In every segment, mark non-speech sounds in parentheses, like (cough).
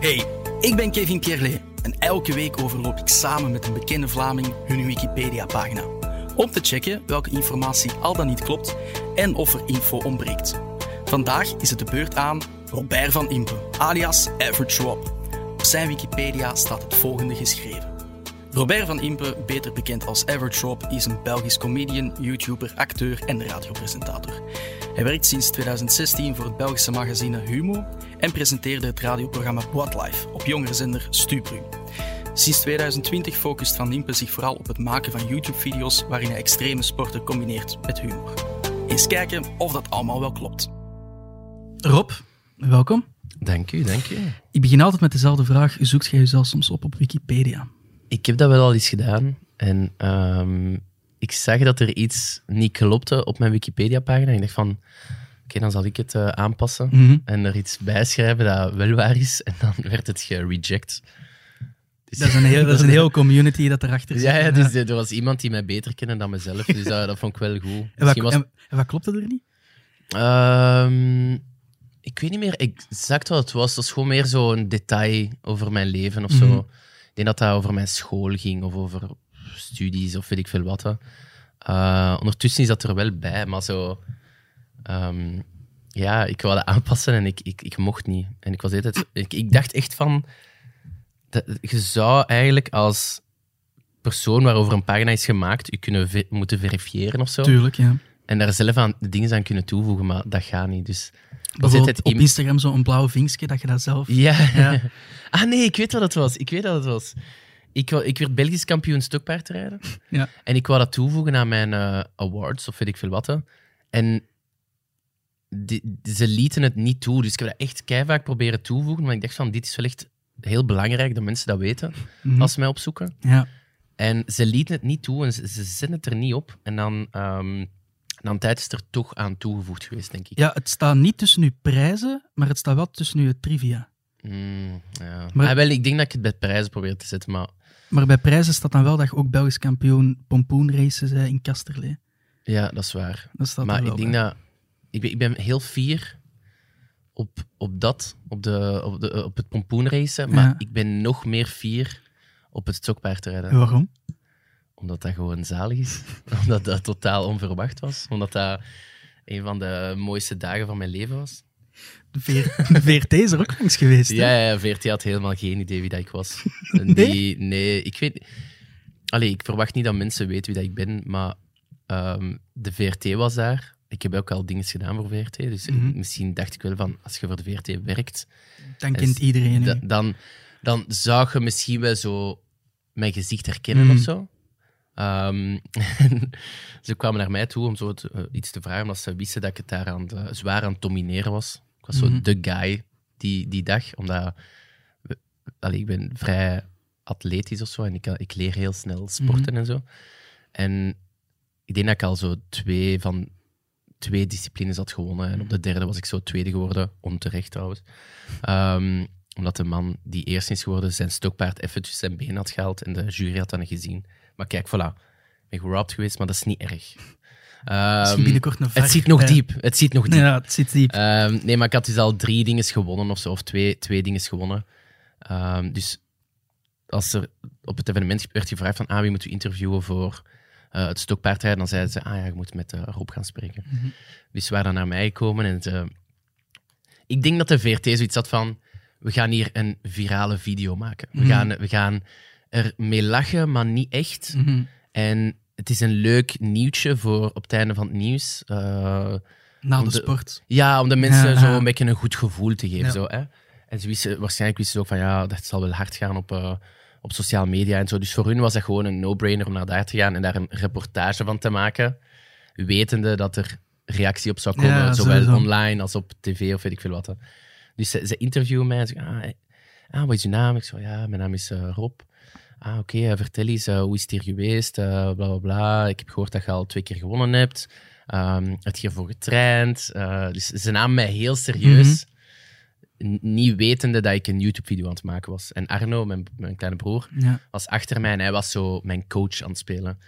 Hey, ik ben Kevin Pierlet en elke week overloop ik samen met een bekende Vlaming hun Wikipedia-pagina. Om te checken welke informatie al dan niet klopt en of er info ontbreekt. Vandaag is het de beurt aan Robert van Impe, alias Average Rob. Op zijn Wikipedia staat het volgende geschreven. Robert van Impe, beter bekend als Average Rob, is een Belgisch comedian, YouTuber, acteur en radiopresentator. Hij werkt sinds 2016 voor het Belgische magazine Humo en presenteerde het radioprogramma Life op jongerenzender Stupru. Sinds 2020 focust Van Impe zich vooral op het maken van YouTube-video's waarin hij extreme sporten combineert met humor. Eens kijken of dat allemaal wel klopt. Rob, welkom. Dank u, dank u. Ik begin altijd met dezelfde vraag. Zoekt jij jezelf soms op op Wikipedia? Ik heb dat wel al eens gedaan. En ehm, ik zag dat er iets niet klopte op mijn Wikipedia-pagina. Ik dacht van, oké, dan zal ik het uh, aanpassen Mhm. en er iets bij schrijven dat wel waar is. En dan (laughs) werd het gereject. Dus- Dat is een heel, dat is een heel community dat erachter zit. Ja, ja, dus er was iemand die mij beter kende dan mezelf. Dus dat, dat vond ik wel goed. En wat, Misschien was, en, en wat klopte er niet? Ehm, ik weet niet meer exact wat het was. Het was gewoon meer zo'n detail over mijn leven of zo. Mhm. Denk dat dat over mijn school ging of over studies of weet ik veel wat. Eh, ondertussen is dat er wel bij, maar zo... ehm, ja, ik dat aanpassen en ik, ik, ik mocht niet. En ik was de hele tijd... Ik, ik dacht echt van... Dat, je zou eigenlijk als persoon waarover een pagina is gemaakt, je kunnen moeten verifiëren of zo. Tuurlijk, ja. En daar zelf aan dingen aan kunnen toevoegen, maar dat gaat niet. Dus Het op Instagram zo'n blauw vinkje, dat je dat zelf... ja. Ja. (laughs) ah nee, ik weet wat het was. Ik weet wat het was. Ik, ik werd Belgisch kampioen stokpaardrijden. Ja. En ik wou dat toevoegen aan mijn eh, awards of weet ik veel wat. En die- ze lieten het niet toe. Dus ik heb dat echt keihard proberen toevoegen. Maar ik dacht van, dit is wel echt heel belangrijk dat mensen dat weten Mhm. als ze mij opzoeken. Ja. En ze lieten het niet toe en ze, ze zetten het er niet op. En dan, ehm dan een tijd is er toch aan toegevoegd geweest, denk ik. ja, het staat niet tussen uw prijzen, maar het staat wel tussen uw trivia. Mm, ja. Maar- Ah, wel, ik denk dat ik het bij prijzen probeer te zetten, maar Maar bij prijzen staat dan wel dat je ook Belgisch kampioen pompoenraces bent in Kasterlee. ja, dat is waar. Dat staat maar ik denk bij. dat... Ik ben, ik ben heel fier op, op dat, op, de, op, de, op het pompoenracen, maar Ja. ik ben nog meer fier op het stokpaardrijden. Waarom? Omdat dat gewoon zalig is. (laughs) Omdat dat totaal onverwacht was. Omdat dat een van de mooiste dagen van mijn leven was. De, VRT (laughs) is er ook langs geweest. hè? Ja, ja, VRT had helemaal geen idee wie dat ik was. (laughs) Die, nee, ik weet... Allee, ik verwacht niet dat mensen weten wie dat ik ben, maar ehm, de VRT was daar. Ik heb ook al dingen gedaan voor VRT, dus Mhm. misschien dacht ik wel van, als je voor de VRT werkt, Dan kent iedereen da- dan, dan zou je misschien wel zo mijn gezicht herkennen Mhm. of zo. En (laughs) ze kwamen naar mij toe om zo te- eh, iets te vragen, omdat ze wisten dat ik het daar aan de- zwaar aan het domineren was. Ik was Mhm. zo de guy die, die dag, omdat we- allee, ik ben vrij atletisch of zo en ik, kan- ik leer heel snel sporten en zo. En ik denk dat ik al zo twee van twee disciplines had gewonnen. En op de derde was ik zo tweede geworden, onterecht trouwens. Ehm, omdat de man die eerst is geworden zijn stokpaard eventjes zijn been had gehaald en de jury had dat niet gezien. Maar kijk, voilà. Ik ben gerobbed geweest, maar dat is niet erg. (laughs) Misschien binnenkort het zit nog diep. Het zit nog diep. Ja, het zit diep. Ehm, nee, maar ik had dus al drie dingen gewonnen of zo, of twee, twee dingen gewonnen. Ehm, dus als er op het evenement werd gevraagd van ah, wie moet u interviewen voor eh, het stokpaardrijden, dan zeiden ze, ah ja, je moet met eh, Rob gaan spreken. Mhm. Dus ze waren dan naar mij gekomen en ze... ik denk dat de VRT zoiets had van, we gaan hier een virale video maken. We, Mhm. gaan, we gaan er mee lachen, maar niet echt. Mhm. En het is een leuk nieuwtje voor op het einde van het nieuws. Eh, Na de sport. ja, om de mensen Ja, zo een beetje een goed gevoel te geven. Ja. Zo, hè? En ze wisten, waarschijnlijk wisten ze ook van ja, dat zal wel hard gaan op, eh, op sociale media en zo. Dus voor hun was dat gewoon een no-brainer om naar daar te gaan en daar een reportage van te maken. Wetende dat er reactie op zou komen, Ja, zowel sowieso. online als op tv of weet ik veel wat. hè. Dus ze, ze interviewen mij en ze zeggen, ah, hey, ah, wat is je naam? Ik zo, ja, mijn naam is eh, Rob. Ah, oké, eh, vertel eens, eh, hoe is het hier geweest? Eh, bla, bla, bla. Ik heb gehoord dat je al twee keer gewonnen hebt. Heb je hiervoor getraind? Dus ze namen mij heel serieus. N- Niet wetende dat ik een YouTube-video aan het maken was. En Arno, mijn, mijn kleine broer, Ja. was achter mij en hij was zo mijn coach aan het spelen.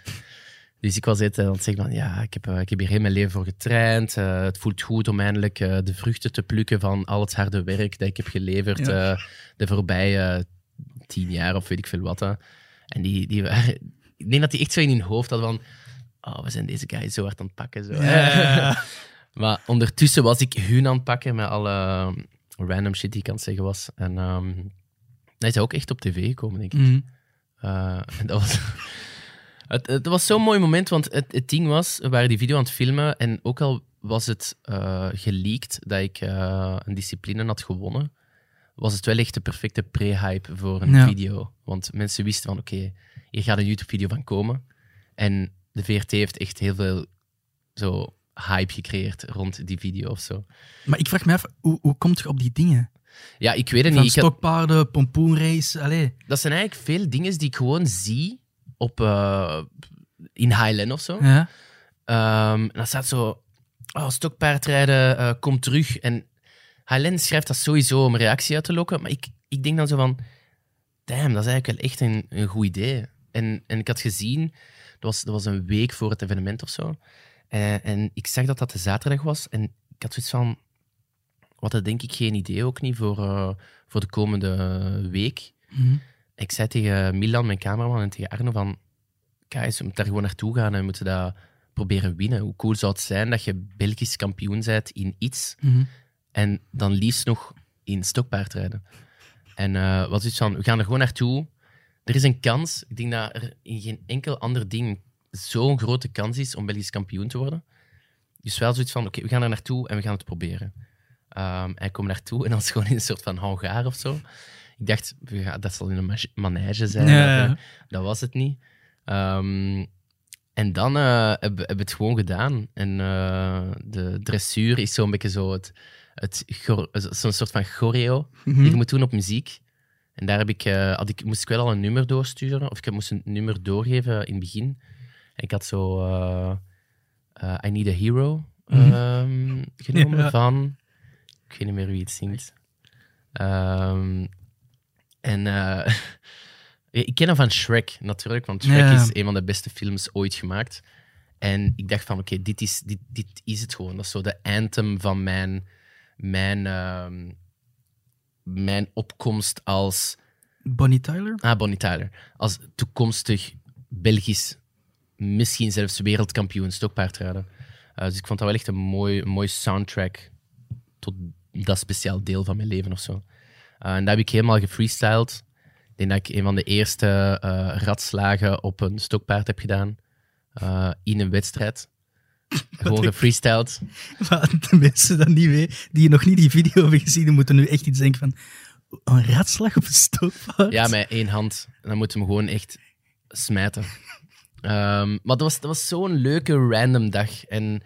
Dus ik was het aan het zeggen van, ja, ik heb, ik heb hier heel mijn leven voor getraind. Het voelt goed om eindelijk de vruchten te plukken van al het harde werk dat ik heb geleverd Ja. eh, de voorbije tien jaar of weet ik veel wat. hè. En die, die waren, (laughs) ik denk dat die echt zo in hun hoofd hadden van, oh, we zijn deze guy zo hard aan het pakken. Zo. Ja. (laughs) maar ondertussen was ik hun aan het pakken met alle eh, random shit die ik aan het zeggen was. En ehm hij is ook echt op tv gekomen, denk ik. Mhm. Uh, en dat was, (laughs) het, het was zo'n mooi moment, want het, het ding was, we waren die video aan het filmen en ook al was het eh geleakt dat ik eh, een discipline had gewonnen, was het wel echt de perfecte pre-hype voor een Ja. video. Want mensen wisten van, oké, hier gaat een YouTube-video van komen. En de VRT heeft echt heel veel zo hype gecreëerd rond die video of zo. Maar ik vraag me af, hoe, hoe komt je op die dingen? Ja, ik weet het Van niet. Had- stokpaarden, pompoenrace, allee. dat zijn eigenlijk veel dingen die ik gewoon zie op, eh, in Highland of zo. Ja. Ehm, en dan staat zo, oh, stokpaardrijden, eh kom terug. En Highland schrijft dat sowieso om reactie uit te lokken. Maar ik, ik denk dan zo van, damn, dat is eigenlijk wel echt een, een goed idee. En, en ik had gezien, dat was, dat was een week voor het evenement of zo. Eh, en ik zag dat dat de zaterdag was. En ik had zoiets van, wat dat denk ik geen idee ook niet voor, eh, voor de komende week. Mhm. Ik zei tegen Milan, mijn cameraman, en tegen Arno van... Guys, we moeten daar gewoon naartoe gaan en we moeten dat proberen winnen. Hoe cool zou het zijn dat je Belgisch kampioen bent in iets Mhm. En dan liefst nog in stokpaardrijden. En eh wat is van, we gaan er gewoon naartoe. Er is een kans, ik denk dat er in geen enkel ander ding zo'n grote kans is om Belgisch kampioen te worden. Dus wel zoiets van, oké, we gaan er naartoe en we gaan het proberen. Ehm en ik kom naartoe en dan is het gewoon in een soort van hangaar of zo. Ik dacht, dat zal in een ma- manege zijn. Of, eh, Dat was het niet. Ehm, en dan eh, hebben we het gewoon gedaan. En de dressuur is zo'n beetje zo het, het zo'n soort van choreo Mhm. die je moet doen op muziek. En daar heb ik, eh, had ik, moest ik wel al een nummer doorsturen, of ik moest een nummer doorgeven in het begin. En ik had zo eh, eh, I Need a Hero ehm, genomen Ja. van... Ik weet niet meer wie het zingt. Ehm, en (laughs) ik ken hem van Shrek, natuurlijk, want Shrek Ja. is een van de beste films ooit gemaakt. En ik dacht van, oké, dit, is, dit, dit is het gewoon. Dat is zo de anthem van mijn, mijn, ehm, mijn opkomst als... Bonnie Tyler? Ah, Bonnie Tyler. Als toekomstig Belgisch, misschien zelfs wereldkampioen stokpaardrijden. Eh, dus ik vond dat wel echt een mooi, mooi soundtrack tot dat speciaal deel van mijn leven of zo. Eh, en dat heb ik helemaal gefreestyled. Ik denk dat ik een van de eerste eh, radslagen op een stokpaard heb gedaan in een wedstrijd. (laughs) Gewoon gefreestyled. (laughs) Maar de mensen dat niet weten, die nog niet die video hebben gezien, die moeten nu echt iets denken van... Een ratslag op een stokpaard? Ja, met één hand. Dan moeten we hem gewoon echt smijten. Ehm, maar dat was, dat was zo'n leuke random dag. En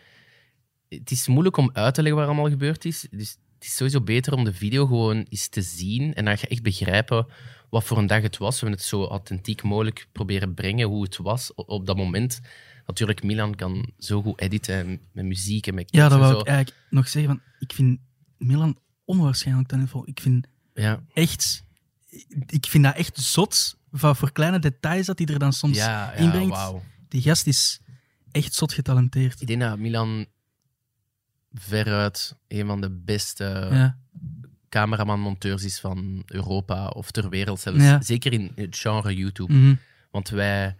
het is moeilijk om uit te leggen wat er allemaal gebeurd is. Dus het is sowieso beter om de video gewoon eens te zien. En dan ga je echt begrijpen wat voor een dag het was. We hebben het zo authentiek mogelijk proberen brengen hoe het was op dat moment. Natuurlijk, Milan kan zo goed editen en met muziek en met Ja, dat zo. ik eigenlijk nog zeggen. Van, ik vind Milan onwaarschijnlijk talentvol. Ik vind Ja, echt... Ik vind dat echt zot, van voor kleine details dat hij er dan soms ja, ja inbrengt. wauw. Die gast is echt zot getalenteerd. Ik denk dat Milan veruit een van de beste Ja. cameraman-monteurs is van Europa of ter wereld zelfs. Ja. Zeker in het genre YouTube. Mhm. Want wij,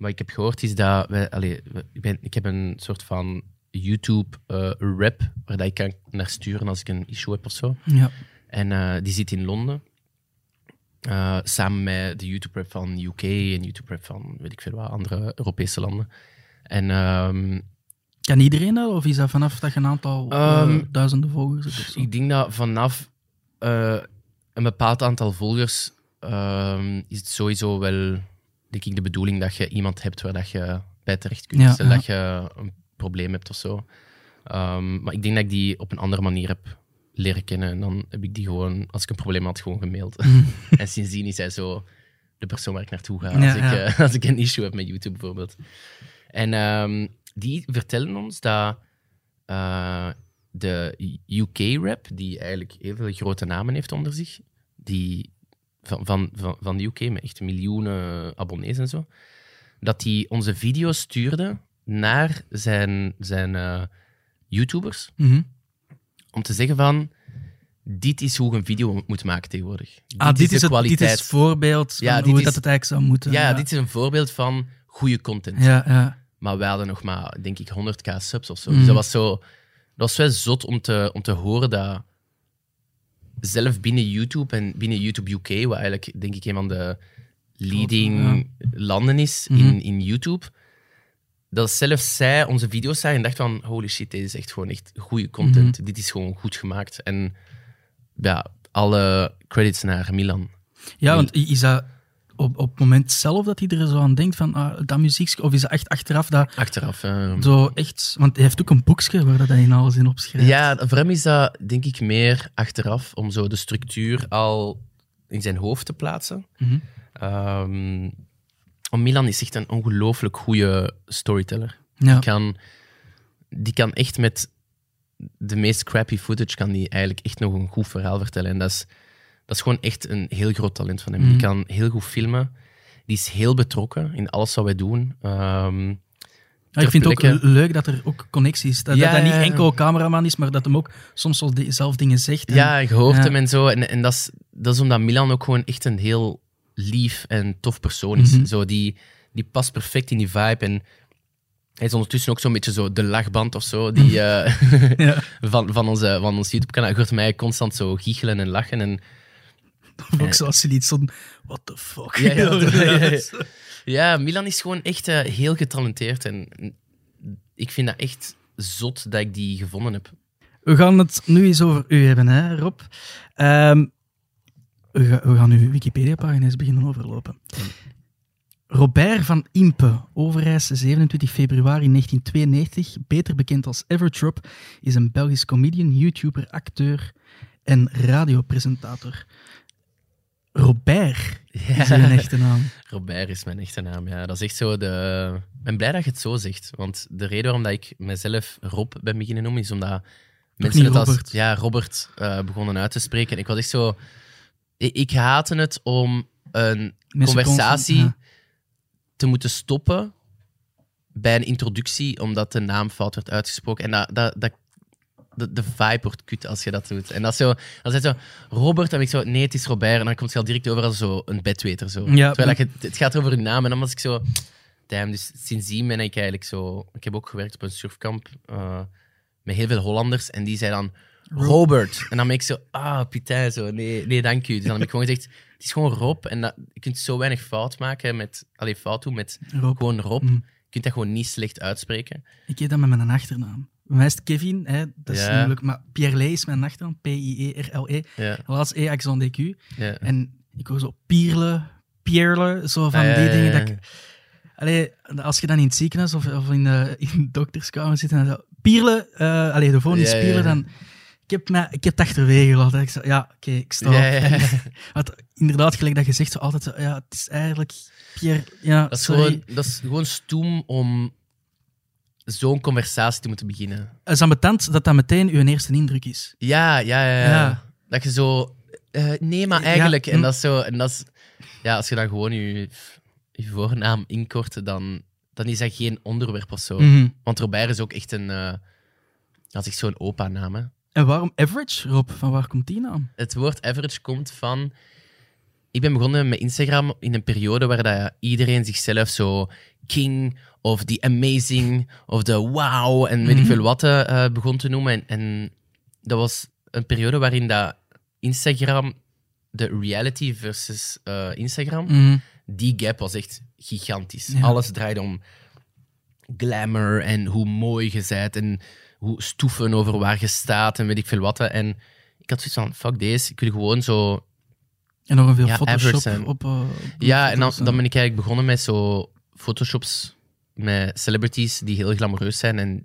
wat ik heb gehoord is dat wij, allee, ik, ben, ik heb een soort van YouTube-rap waar dat ik kan naar sturen als ik een issue heb of zo. ja. En eh, die zit in Londen. Eh, samen met de YouTube-rap van UK en YouTube-rap van weet ik veel wat andere Europese landen. En ehm, Kan iedereen dat? Of is dat vanaf dat je een aantal eh, Ehm, duizenden volgers hebt? Ik denk dat vanaf eh, een bepaald aantal volgers ehm, is het sowieso wel denk ik, de bedoeling dat je iemand hebt waar dat je bij terecht kunt. Ja, Stel dat je een probleem hebt of zo. Ehm, maar ik denk dat ik die op een andere manier heb leren kennen. En dan heb ik die gewoon, als ik een probleem had, gewoon gemaild. (laughs) en sindsdien is hij zo de persoon waar ik naartoe ga als, Ja, ik, eh, (laughs) als ik een issue heb met YouTube bijvoorbeeld. En ehm, die vertellen ons dat eh, de UK-rap, die eigenlijk heel veel grote namen heeft onder zich, die van, van, van, van de UK met echt miljoenen abonnees en zo, dat hij onze video's stuurde naar zijn, zijn eh, YouTubers. Mhm. Om te zeggen van, dit is hoe je een video moet maken tegenwoordig. Ah, dit, is het, dit is voorbeeld van Ja, dit hoe is- dat het eigenlijk zou moeten. ja, dit is een voorbeeld van goede content. Ja, ja. Maar wij hadden nog maar, denk ik, 100k subs of zo. Mm. Dus dat was zo... Dat was wel zot om te, om te horen dat zelf binnen YouTube en binnen YouTube UK, wat eigenlijk, denk ik, een van de leading landen is Mhm. in, in YouTube, dat zelfs zij onze video's zagen en dacht van, holy shit, dit is echt gewoon echt goede content. Mhm. Dit is gewoon goed gemaakt. En ja, alle credits naar Milan. ja, want is dat op, op het moment zelf dat hij er zo aan denkt van ah, dat muziek, of is dat echt achteraf dat Achteraf. zo echt, want hij heeft ook een boekje waar dat hij in alles in opschrijft. Ja, voor hem is dat denk ik meer achteraf om zo de structuur al in zijn hoofd te plaatsen. Want Milan is echt een ongelooflijk goede storyteller. Ja. Die, kan, die kan echt met de meest crappy footage kan die eigenlijk echt nog een goed verhaal vertellen. En dat is, dat is gewoon echt een heel groot talent van hem. Mhm. Die kan heel goed filmen. Die is heel betrokken in alles wat wij doen. Ehm, Ja, ik vind het ook leuk dat er ook connectie is. Dat, Ja, dat hij niet enkel cameraman is, maar dat hem ook soms zelf dingen zegt. En- Ja, je hoort Ja. hem en zo. En, en dat, is, dat is omdat Milan ook gewoon echt een heel lief en tof persoon is. Mhm. Zo, die, die past perfect in die vibe. En hij is ondertussen ook zo'n beetje zo de lachband of zo. Die, eh, (laughs) Ja. (laughs) van, van, onze, van ons YouTube-kanaal. Je hoort mij constant zo giechelen en lachen. En, (laughs) ook zoals hij iets van, what the fuck. Ja, ja, (laughs) ja, Milan is gewoon echt eh, heel getalenteerd. En ik vind dat echt zot dat ik die gevonden heb. We gaan het nu eens over u hebben, hè, Rob. Ehm, we, ga- we gaan uw Wikipedia-pagina eens beginnen overlopen. Robert van Impe, Overijs, 27 februari 1992, beter bekend als Average Rob, is een Belgisch comedian, YouTuber, acteur en radiopresentator. Robert is uw echte naam. (laughs) Robert is mijn echte naam, ja. Dat is echt zo de... Ik ben blij dat je het zo zegt. Want de reden waarom dat ik mezelf Rob ben beginnen noemen, is omdat mensen het als Robert? ja, Robert eh, begonnen uit te spreken. En ik was echt zo... Ik, ik haatte het om een Mensen conversatie constant- te moeten stoppen bij een introductie, omdat de naam fout werd uitgesproken. En dat, dat, dat, de, de vibe wordt kut als je dat doet. En dat is zo, dan zegt zo, Robert, en ik zo, nee, het is Robert. En dan komt het al direct over als zo een bedweter. Zo. Ja, Terwijl dat je, het gaat over een naam. En dan was ik zo, damn, dus sindsdien ben ik eigenlijk zo... Ik heb ook gewerkt op een surfkamp eh, met heel veel Hollanders. En die zei dan, Robert. En dan ben ik zo, ah, Pieter, zo, nee, nee, dank u. Dus dan heb ik gewoon gezegd, het is gewoon Rob. En dat, je kunt zo weinig fout maken met... Allee, fout doen met Rob. gewoon Rob. Mm. Je kunt dat gewoon niet slecht uitspreken. Ik heet dat met mijn achternaam. Bij mij is het Kevin, hè, dat is moeilijk, maar Pierre is mijn achternaam, P-I-E-R-L-E. Laatst E, accent DQ. ja. En ik hoor zo Pierle, Pierle, zo van Ah, die dingen. Dat ik, allee, als je dan in het ziekenhuis of, of in, de, in dokterskamer zit en zo, Pierle, eh allee, de volgende is Pierle, dan... Ik heb, mij, ik heb het achterwege gelaten. Ik zei, ja, oké, ik sta Ja, ja, ja. En, (laughs) want inderdaad, gelijk dat je zegt, zo altijd zo, ja, het is eigenlijk Pierre, ja, Dat is, sorry. gewoon, dat is gewoon stoem om zo'n conversatie te moeten beginnen. Het is ambetant dat dat meteen uw eerste indruk is. Ja, ja, ja. ja. Ja. Dat je zo... eh, nee, maar Ja, eigenlijk... En hm. dat is zo... En dat is, ja, als je dan gewoon je, je voornaam inkort, dan, dan is dat geen onderwerp of zo. Mhm. Want Robert is ook echt een... eh dat is echt zo'n opa-naam, hè. En waarom average, Rob? Van waar komt die naam? Het woord average komt van... Ik ben begonnen met Instagram in een periode waar dat iedereen zichzelf zo king of the amazing of de wow en weet ik Mhm. veel wat eh, eh, begon te noemen. En, en dat was een periode waarin dat Instagram, de reality versus eh, Instagram, Mhm. die gap was echt gigantisch. Ja. Alles draaide om glamour en hoe mooi je bent en hoe stoeven over waar je staat en weet ik veel wat. En ik had zoiets van, fuck deze, ik wil gewoon zo... En nog een veel Ja, Photoshop op, Ja, en dan, dan ben ik eigenlijk begonnen met zo photoshops met celebrities die heel glamoureus zijn en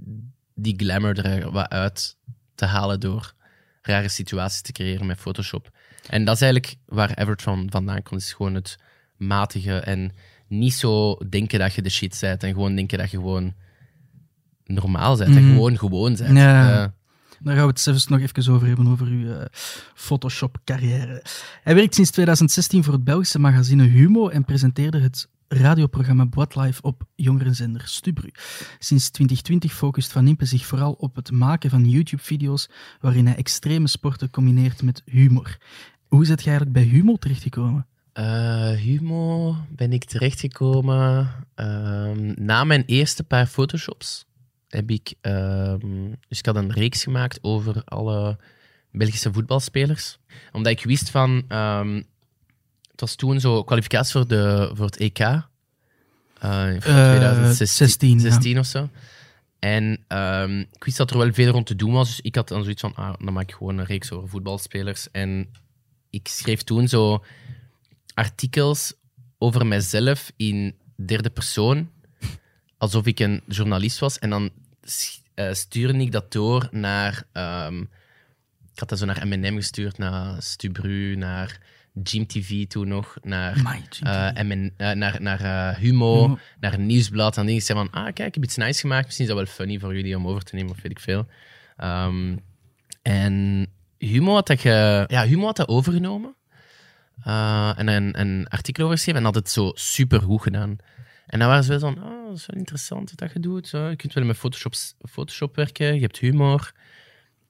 die glamour er wat uit te halen door rare situaties te creëren met Photoshop. En dat is eigenlijk waar Everett van vandaan komt, is gewoon het matige en niet zo denken dat je de shit bent en gewoon denken dat je gewoon normaal bent en Mhm. gewoon gewoon bent. Ja. Eh, Daar gaan we het zelfs nog even over hebben, over uw eh, Photoshop-carrière. Hij werkt sinds 2016 voor het Belgische magazine Humo en presenteerde het radioprogramma Boat Live op jongerenzender Stubru. Sinds 2020 focust Van Impe zich vooral op het maken van YouTube-video's waarin hij extreme sporten combineert met humor. Hoe is het eigenlijk bij Humo terechtgekomen? Uh, Humo ben ik terechtgekomen ehm, na mijn eerste paar photoshops. Heb ik, ehm, dus ik had een reeks gemaakt over alle Belgische voetbalspelers. Omdat ik wist van, ehm, het was toen zo kwalificatie voor, de, voor het EK. Uh, Eh, 2016 16, ja. of zo. En ehm, ik wist dat er wel veel rond te doen was. Dus ik had dan zoiets van, ah, dan maak ik gewoon een reeks over voetbalspelers. En ik schreef toen zo artikels over mijzelf in derde persoon. Alsof ik een journalist was. En dan eh, stuurde ik dat door naar... ehm, ik had dat zo naar M&M gestuurd, naar Stubru, naar Gym TV toen nog, naar, Amai, Gym eh. MN eh, naar, naar eh, Humo, Humo. naar een nieuwsblad. En dingen zei van, ah, kijk, ik heb iets nice gemaakt. Misschien is dat wel funny voor jullie om over te nemen, of weet ik veel. Ehm, en Humo had dat, ge- ja, Humo had dat overgenomen. En een, een artikel over geschreven en had het zo super goed gedaan. En dan waren ze wel van, oh, dat is wel interessant wat dat je doet. Zo. Je kunt wel met Photoshop, Photoshop werken, je hebt humor.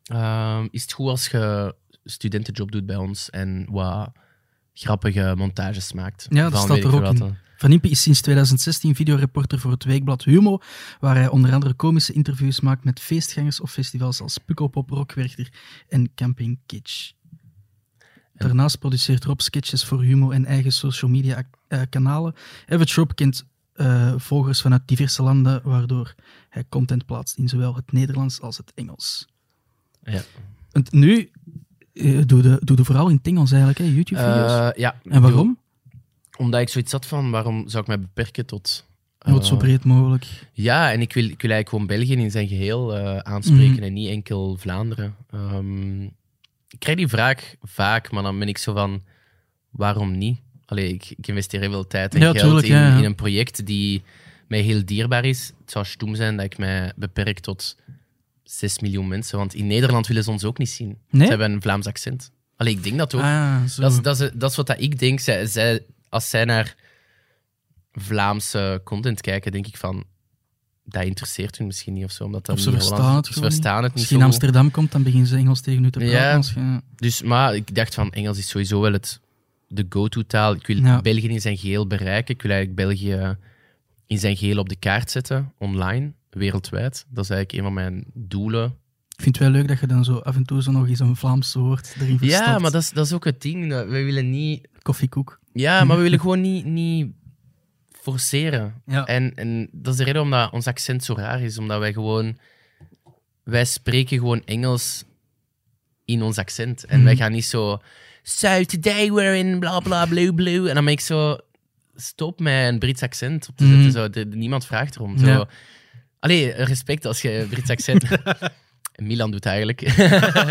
Ehm, is het goed als je studentenjob doet bij ons en wat grappige montages maakt? Ja, dat van staat er ook in. Van Impe is sinds 2016 videoreporter voor het weekblad Humo, waar hij onder andere komische interviews maakt met feestgangers of festivals als Pukkelpop, Rockwerchter en Camping Kitsch. Daarnaast produceert Rob sketches voor Humo en eigen social media eh, kanalen. Average Rob kent eh, volgers vanuit diverse landen, waardoor hij content plaatst in zowel het Nederlands als het Engels. Ja. En nu doe je doe je vooral in het Engels eigenlijk, hè, YouTube-video's. Eh, ja. en waarom? Omdat ik zoiets had van, waarom zou ik mij beperken tot... Wordt zo eh, breed mogelijk. Ja, en ik wil, ik wil eigenlijk gewoon België in zijn geheel eh, aanspreken Mhm. en niet enkel Vlaanderen. Ehm, ik krijg die vraag vaak, maar dan ben ik zo van, waarom niet? Allee, ik, ik investeer heel veel tijd en Ja, geld tuurlijk, in, ja, ja. in een project die mij heel dierbaar is. Het zou stom zijn dat ik mij beperk tot 6 miljoen mensen, want in Nederland willen ze ons ook niet zien. Nee? Ze hebben een Vlaams accent. Allee, ik denk dat ook. Ah. Dat is, dat, is, dat is wat dat ik denk. Zij, zij, als zij naar Vlaamse content kijken, denk ik van... Dat interesseert hun misschien niet of zo. Omdat dat Of ze verstaan het niet. verstaan het Als je in. Amsterdam komt, dan beginnen ze Engels tegen u te praten. Ja. Je- Dus, maar ik dacht van, Engels is sowieso wel het, de go-to-taal. Ik wil Ja. België in zijn geheel bereiken. Ik wil eigenlijk België in zijn geheel op de kaart zetten, online, wereldwijd. Dat is eigenlijk een van mijn doelen. Ik vind het wel leuk dat je dan zo af en toe zo nog eens een Vlaams woord erin verstopt. Ja, maar dat is, dat is ook het ding. We willen niet... Koffiekoek. Ja, maar we willen gewoon niet, niet forceren. Ja. En, en dat is de reden omdat ons accent zo raar is. Omdat wij gewoon... Wij spreken gewoon Engels in ons accent. En Mhm. wij gaan niet zo... So, today we're in bla bla blue blue. En dan ben ik zo... Stop met een Brits accent op te zetten. Mhm. Zo, de- niemand vraagt erom. Zo. Ja. Allee, respect als je Brits accent... (laughs) Milan doet eigenlijk.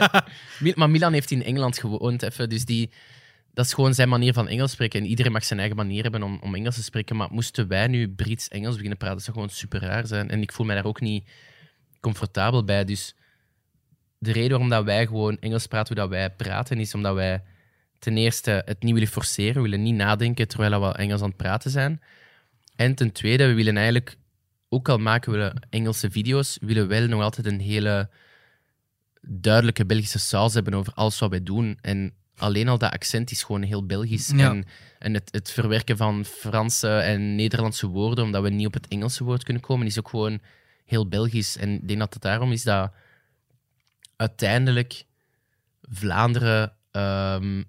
(laughs) Maar Milan heeft in Engeland gewoond even, dus die, dat is gewoon zijn manier van Engels spreken. En iedereen mag zijn eigen manier hebben om, om Engels te spreken. Maar moesten wij nu Brits-Engels beginnen praten, dat zou gewoon super raar zijn. En ik voel mij daar ook niet comfortabel bij. Dus de reden waarom dat wij gewoon Engels praten hoe dat wij praten, is omdat wij ten eerste het niet willen forceren. We willen niet nadenken terwijl we Engels aan het praten zijn. En ten tweede, we willen eigenlijk, ook al maken we Engelse video's, we willen wel nog altijd een hele duidelijke Belgische saus hebben over alles wat wij doen. En alleen al dat accent is gewoon heel Belgisch. Ja. En, en het, het verwerken van Franse en Nederlandse woorden, omdat we niet op het Engelse woord kunnen komen, is ook gewoon heel Belgisch. En ik denk dat het daarom is dat uiteindelijk Vlaanderen, ehm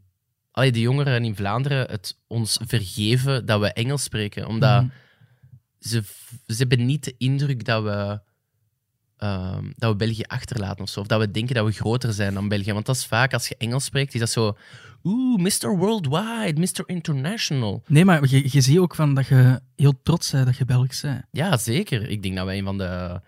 allee, de jongeren in Vlaanderen, het ons vergeven dat we Engels spreken. Omdat Mhm. Ze, ze hebben niet de indruk dat we, ehm, dat we België achterlaten of zo. Of dat we denken dat we groter zijn dan België. Want dat is vaak, als je Engels spreekt, is dat zo... Oeh, Mr. Worldwide, Mr. International. Nee, maar je, je ziet ook van dat je heel trots bent dat je Belgisch bent. Ja, zeker. Ik denk dat wij een van de...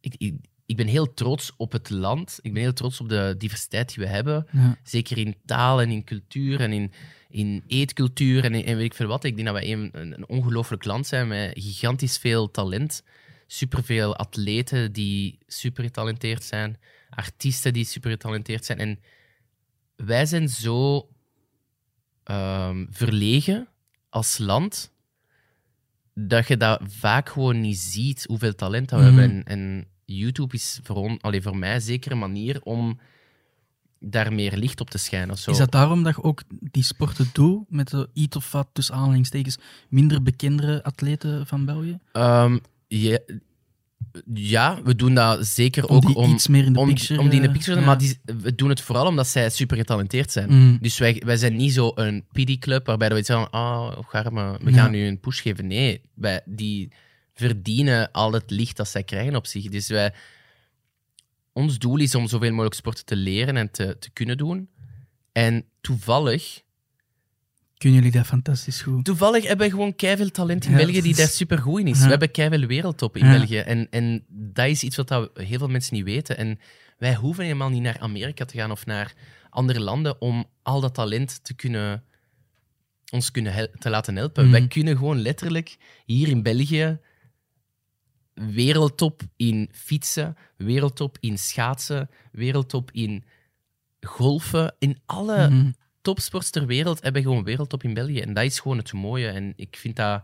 Ik, ik, ik ben heel trots op het land. Ik ben heel trots op de diversiteit die we hebben. Ja. Zeker in taal en in cultuur en in, in eetcultuur en, en weet ik veel wat. Ik denk dat wij een, een, ongelooflijk land zijn met gigantisch veel talent. Superveel atleten die super getalenteerd zijn. artiesten die super getalenteerd zijn. En wij zijn zo ehm, verlegen als land dat je dat vaak gewoon niet ziet, hoeveel talent dat we Mhm. hebben. En, en YouTube is voor, on, allee, voor mij zeker een manier om daar meer licht op te schijnen. Of zo. Is dat daarom dat je ook die sporten doet met de iets of wat tussen aanhalingstekens minder bekendere atleten van België? Ehm, ja, ja, we doen dat zeker Om ook om, iets meer in de om, picture... om die in de eh, picture ja. Maar die, we doen het vooral omdat zij super getalenteerd zijn. Mm. Dus wij, wij zijn niet zo een pity-club waarbij we zeggen: oh, garme, we Ja. gaan nu een push geven. Nee, wij, die verdienen al het licht dat zij krijgen op zich. Dus wij, ons doel is om zoveel mogelijk sporten te leren en te, te kunnen doen. En toevallig, Kunnen jullie dat fantastisch goed? toevallig hebben we gewoon keiveel talent in Ja, België die is- daar super goed in is. Ja. We hebben keiveel wereldtop in Ja. België. En, en dat is iets wat dat heel veel mensen niet weten. En wij hoeven helemaal niet naar Amerika te gaan of naar andere landen om al dat talent te kunnen ons kunnen te laten helpen. Mhm. Wij kunnen gewoon letterlijk hier in België wereldtop in fietsen, wereldtop in schaatsen, wereldtop in golfen. In alle Mhm. topsports ter wereld hebben gewoon wereldtop in België. En dat is gewoon het mooie. En ik vind dat,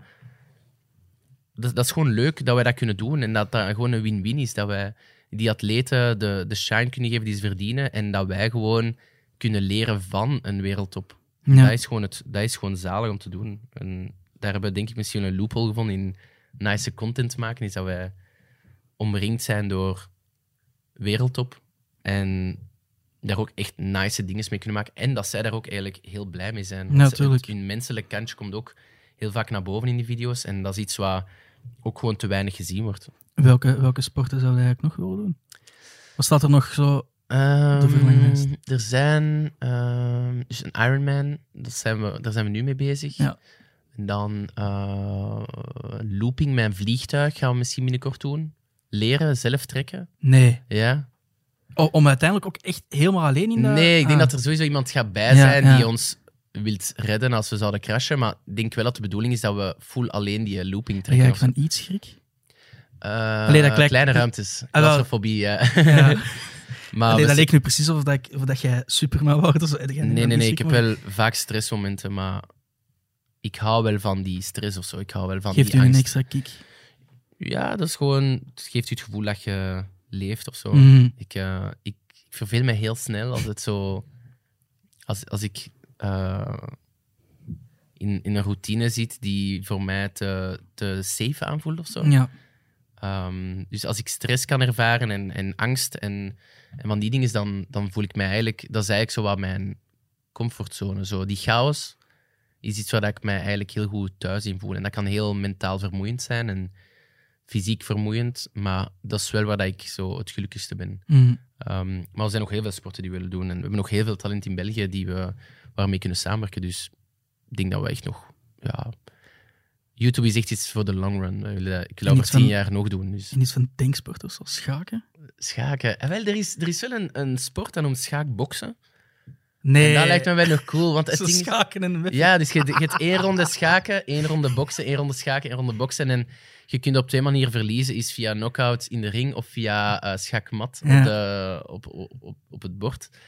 dat... Dat is gewoon leuk dat wij dat kunnen doen. En dat dat gewoon een win-win is. Dat wij die atleten de, de shine kunnen geven die ze verdienen. En dat wij gewoon kunnen leren van een wereldtop. Ja. Dat, is gewoon het, dat is gewoon zalig om te doen. En daar hebben we denk ik misschien een loophole gevonden in nice content maken. Is dat wij omringd zijn door wereldtop. En daar ook echt nice dingen mee kunnen maken. En dat zij daar ook eigenlijk heel blij mee zijn. Want Ja, ze- tuurlijk. Hun menselijk kantje komt ook heel vaak naar boven in die video's. En dat is iets wat ook gewoon te weinig gezien wordt. Welke, welke sporten zouden we eigenlijk nog willen doen? Wat staat er nog zo? Verlanglijst. er zijn ehm, dus een Ironman, dat zijn we, daar zijn we nu mee bezig. Ja. En dan eh, looping een vliegtuig gaan we misschien binnenkort doen. Leren, zelf trekken. Nee. Ja. O- om uiteindelijk ook echt helemaal alleen in de... Nee, ik denk Ah. dat er sowieso iemand gaat bij Ja, zijn ja. die ons wilt redden als we zouden crashen. Maar ik denk wel dat de bedoeling is dat we full alleen die looping Dan trekken. ga ik van iets schrik. Eh, Allee, dat Kleine ruimtes. Ah. Claustrofobie, ja. Ja. maar (laughs) Allee, dat leek nu precies of, dat ik, of dat jij Superman wordt. of zo. Nee, nee, nee. Ik heb wel vaak stressmomenten, maar ik hou wel van die stress of zo. Ik hou wel van Geeft die u een extra kick. Ja, dat is gewoon... Het geeft u het gevoel dat je leeft of zo. Mhm. Ik, eh, ik, ik verveel me heel snel als het zo... Als, als ik eh, in, in een routine zit die voor mij te, te safe aanvoelt of zo. Ja. Ehm, dus als ik stress kan ervaren en, en angst en, en van die dingen, dan, dan voel ik mij eigenlijk... Dat is eigenlijk zo wat mijn comfortzone. Zo. Die chaos is iets waar ik mij eigenlijk heel goed thuis in voel. En dat kan heel mentaal vermoeiend zijn en fysiek vermoeiend, maar dat is wel waar ik zo het gelukkigste ben. Mhm. Ehm, maar er zijn nog heel veel sporten die we willen doen. En we hebben nog heel veel talent in België die we, waarmee kunnen samenwerken. Dus ik denk dat we echt nog... Ja, YouTube is echt iets voor de long run. Ik wil dat over tien jaar nog doen. Dus En iets van denksport of zo, schaken? schaken. En wel, er is, er is wel een, een sport dat noemt schaakboksen. Nee. En dat lijkt me wel nog cool. Want het Zo ding is- schaken en... Ja, dus je, je hebt één ronde schaken, één ronde boksen, één ronde schaken, één ronde boksen. En je kunt op twee manieren verliezen. Is via knock-out in de ring of via eh schakmat Ja. op, de, op, op, op, op het bord. Ik,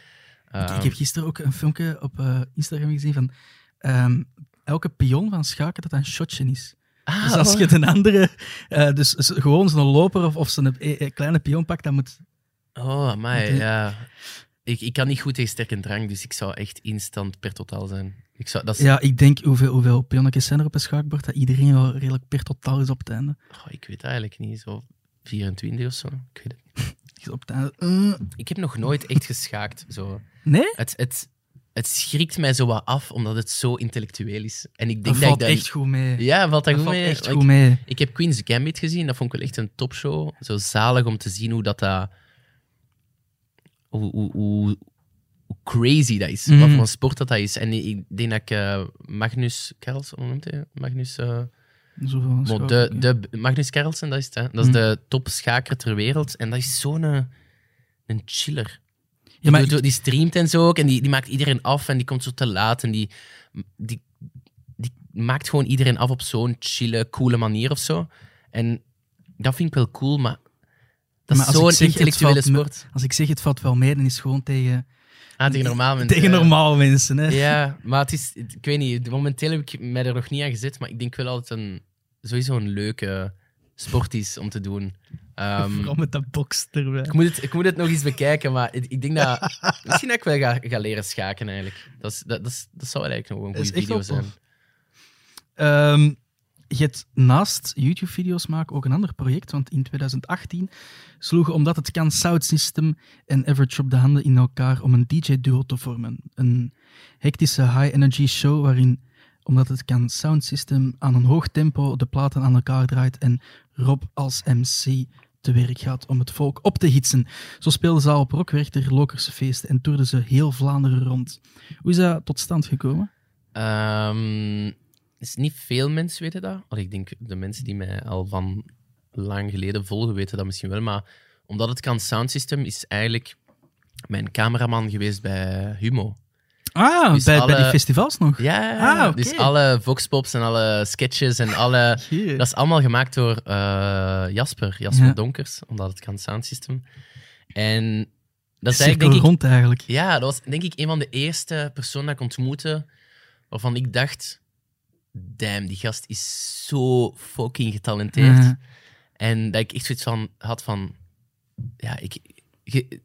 Ehm, ik heb gisteren ook een filmpje op eh, Instagram gezien van ehm, elke pion van schaken dat een shotje is. ah, Dus als je een andere, eh, dus z- gewoon zo'n loper of, of zo'n eh, eh, kleine pion pakt, dan moet... Oh, amai, ja. Ik, ik kan niet goed tegen sterke drank, dus ik zou echt instant per totaal zijn. Ik zou, dat is, Ja, ik denk hoeveel, hoeveel pionnetjes zijn er op een schaakbord, dat iedereen wel redelijk per totaal is op het einde. oh, ik weet eigenlijk niet, zo 24 of zo. Ik, weet het. (laughs) Is op het einde eh, ik heb nog nooit echt geschaakt. Zo. nee? Het, het, het schrikt mij zo wat af, omdat het zo intellectueel is. En ik denk dat, valt ik dat... echt goed mee. Ja, valt dat, dat goed valt mee? echt Ik- goed mee. Ik heb Queen's Gambit gezien, dat vond ik wel echt een topshow. Zo zalig om te zien hoe dat... dat hoe, hoe, hoe, hoe crazy dat is. Mhm. Wat voor een sport dat, dat is. En ik denk dat ik eh, Magnus Carlsen, hoe noemt hij? Magnus... eh, Bon, schaken, de, de, Magnus Carlsen, dat is het. Hè? Dat is Mhm. de topschaker ter wereld. En dat is zo'n een, een chiller. Ja, maar die, streamt en zo ook. En die, die maakt iedereen af. En die komt zo te laat. En die, die, die maakt gewoon iedereen af op zo'n chille, coole manier of zo. En dat vind ik wel cool. Maar Dat Maar is als ik zo'n zeg, het intellectuele me- sport. Als ik zeg het valt wel mee, dan is het gewoon tegen, Ah, tegen normaal mensen. tegen ja. normaal mensen. Hè? Ja, maar het is, ik weet niet, momenteel heb ik mij er nog niet aan gezet, maar ik denk wel dat het een, sowieso een leuke sport is om te doen. (laughs) Vooral met dat box erbij. ik, moet het, ik moet het nog eens bekijken, maar ik, ik denk dat... Misschien dat ik wel ga, ga leren schaken, eigenlijk. Dat, is, dat, dat, is, dat zou eigenlijk nog een goede video zijn. tof. Je hebt naast YouTube-video's maken ook een ander project, want in 2018 sloegen omdat het kan Sound System en Average op de handen in elkaar om een DJ-duo te vormen. Een hectische high-energy show waarin, omdat het kan Sound System aan een hoog tempo de platen aan elkaar draait en Rob als MC te werk gaat om het volk op te hitsen. Zo speelden ze al op Rockwerchter, Lokerse feesten en toerden ze heel Vlaanderen rond. Hoe is dat tot stand gekomen? Ehm, is niet veel mensen weten dat. Allee, ik denk de mensen die mij al van lang geleden volgen weten dat misschien wel. Maar omdat het kan sound system, is eigenlijk mijn cameraman geweest bij Humo. Ah, Dus bij, bij die festivals nog? Ja, Ah, dus alle voxpops en alle sketches en alle... (laughs) Dat is allemaal gemaakt door eh, Jasper, Jasper Ja. Donkers, omdat het kan sound system. En dat is eigenlijk, denk ik, rond eigenlijk. ja, dat was denk ik een van de eerste personen dat ik ontmoette waarvan ik dacht: damn, die gast is zo fucking getalenteerd. Ja. En dat ik echt zoiets van had van: ja, ik. je-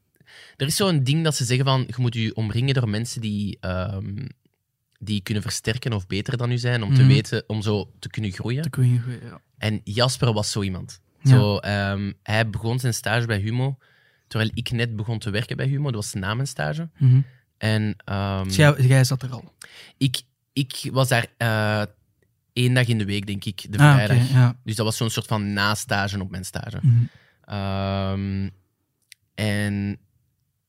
er is zo'n ding dat ze zeggen van: je moet je omringen door mensen die. ehm, die kunnen versterken of beter dan u zijn, om te Mhm. weten, om zo te kunnen groeien. Dat kun je goed, ja. En Jasper was zo iemand. Ja. Zo, ehm, hij begon zijn stage bij Humo, terwijl ik net begon te werken bij Humo. Dat was na mijn stage. Mhm. En ehm, Dus jij, jij zat er al. ik, ik was daar eh, één dag in de week, denk ik, de Ah, vrijdag. ja. Dus dat was zo'n soort van na-stage op mijn stage. Mhm. Ehm, en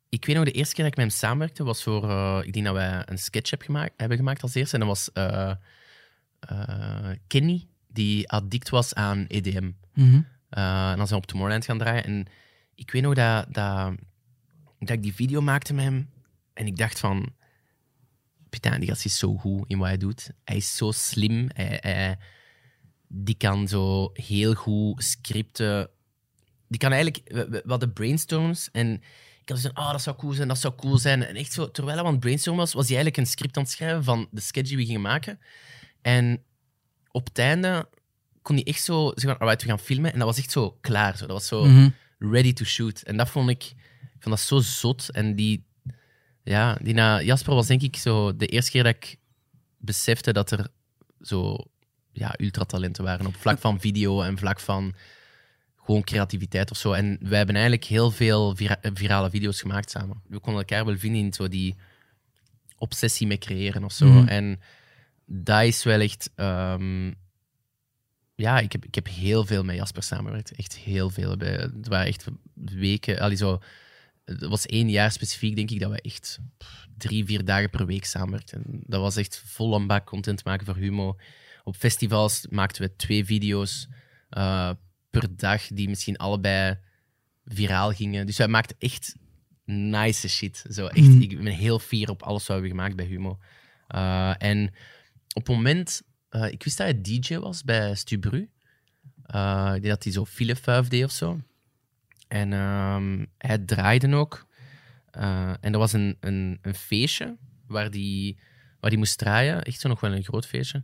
ik weet nog, de eerste keer dat ik met hem samenwerkte was voor... eh, ik denk dat wij een sketch heb gemaakt, hebben gemaakt als eerste. En dat was eh, eh, Kenny, die addict was aan EDM. Mhm. En dan zijn we op Tomorrowland gaan draaien. En ik weet nog dat, dat, dat ik die video maakte met hem. En ik dacht van... Putain, die gast is zo goed in wat hij doet. Hij is zo slim. Hij, hij- die kan zo heel goed scripten. Die kan eigenlijk... We hadden brainstorms en... Ik had zo van, ah, dat zou cool zijn, dat zou cool zijn. En echt zo, terwijl hij aan het brainstormen was, was hij eigenlijk een script aan het schrijven van de sketch die we gingen maken. En op het einde kon hij echt zo zeggen, alright, we gaan filmen. En dat was echt zo klaar. Zo. Dat was zo Mhm. ready to shoot. En dat vond ik, ik vond dat zo zot. En die, ja, die na Jasper was denk ik zo de eerste keer dat ik besefte dat er zo ja, ultratalenten waren op vlak van video en vlak van gewoon creativiteit of zo. En wij hebben eigenlijk heel veel vira- virale video's gemaakt samen. We konden elkaar wel vinden in zo die obsessie met creëren of zo. Mhm. En dat is wel echt. ehm, ja, ik heb, ik heb heel veel met Jasper samengewerkt. Echt heel veel. Het waren echt weken. allee, zo, het was één jaar specifiek, denk ik, dat we echt drie, vier dagen per week samenwerkten. En Dat was echt vol een bak content maken voor Humo. Op festivals maakten we twee video's eh, per dag, die misschien allebei viraal gingen. Dus wij maakten echt nice shit. Zo, echt, Mhm. Ik ben heel fier op alles wat we hebben gemaakt bij Humo. Eh, en op het moment... eh, ik wist dat hij DJ was bij Stubru. Ik denk dat hij zo Philip 5 deed of zo. En ehm, hij draaide ook. Eh, en er was een, een, een feestje waar die, waar die moest draaien. Echt zo nog wel een groot feestje.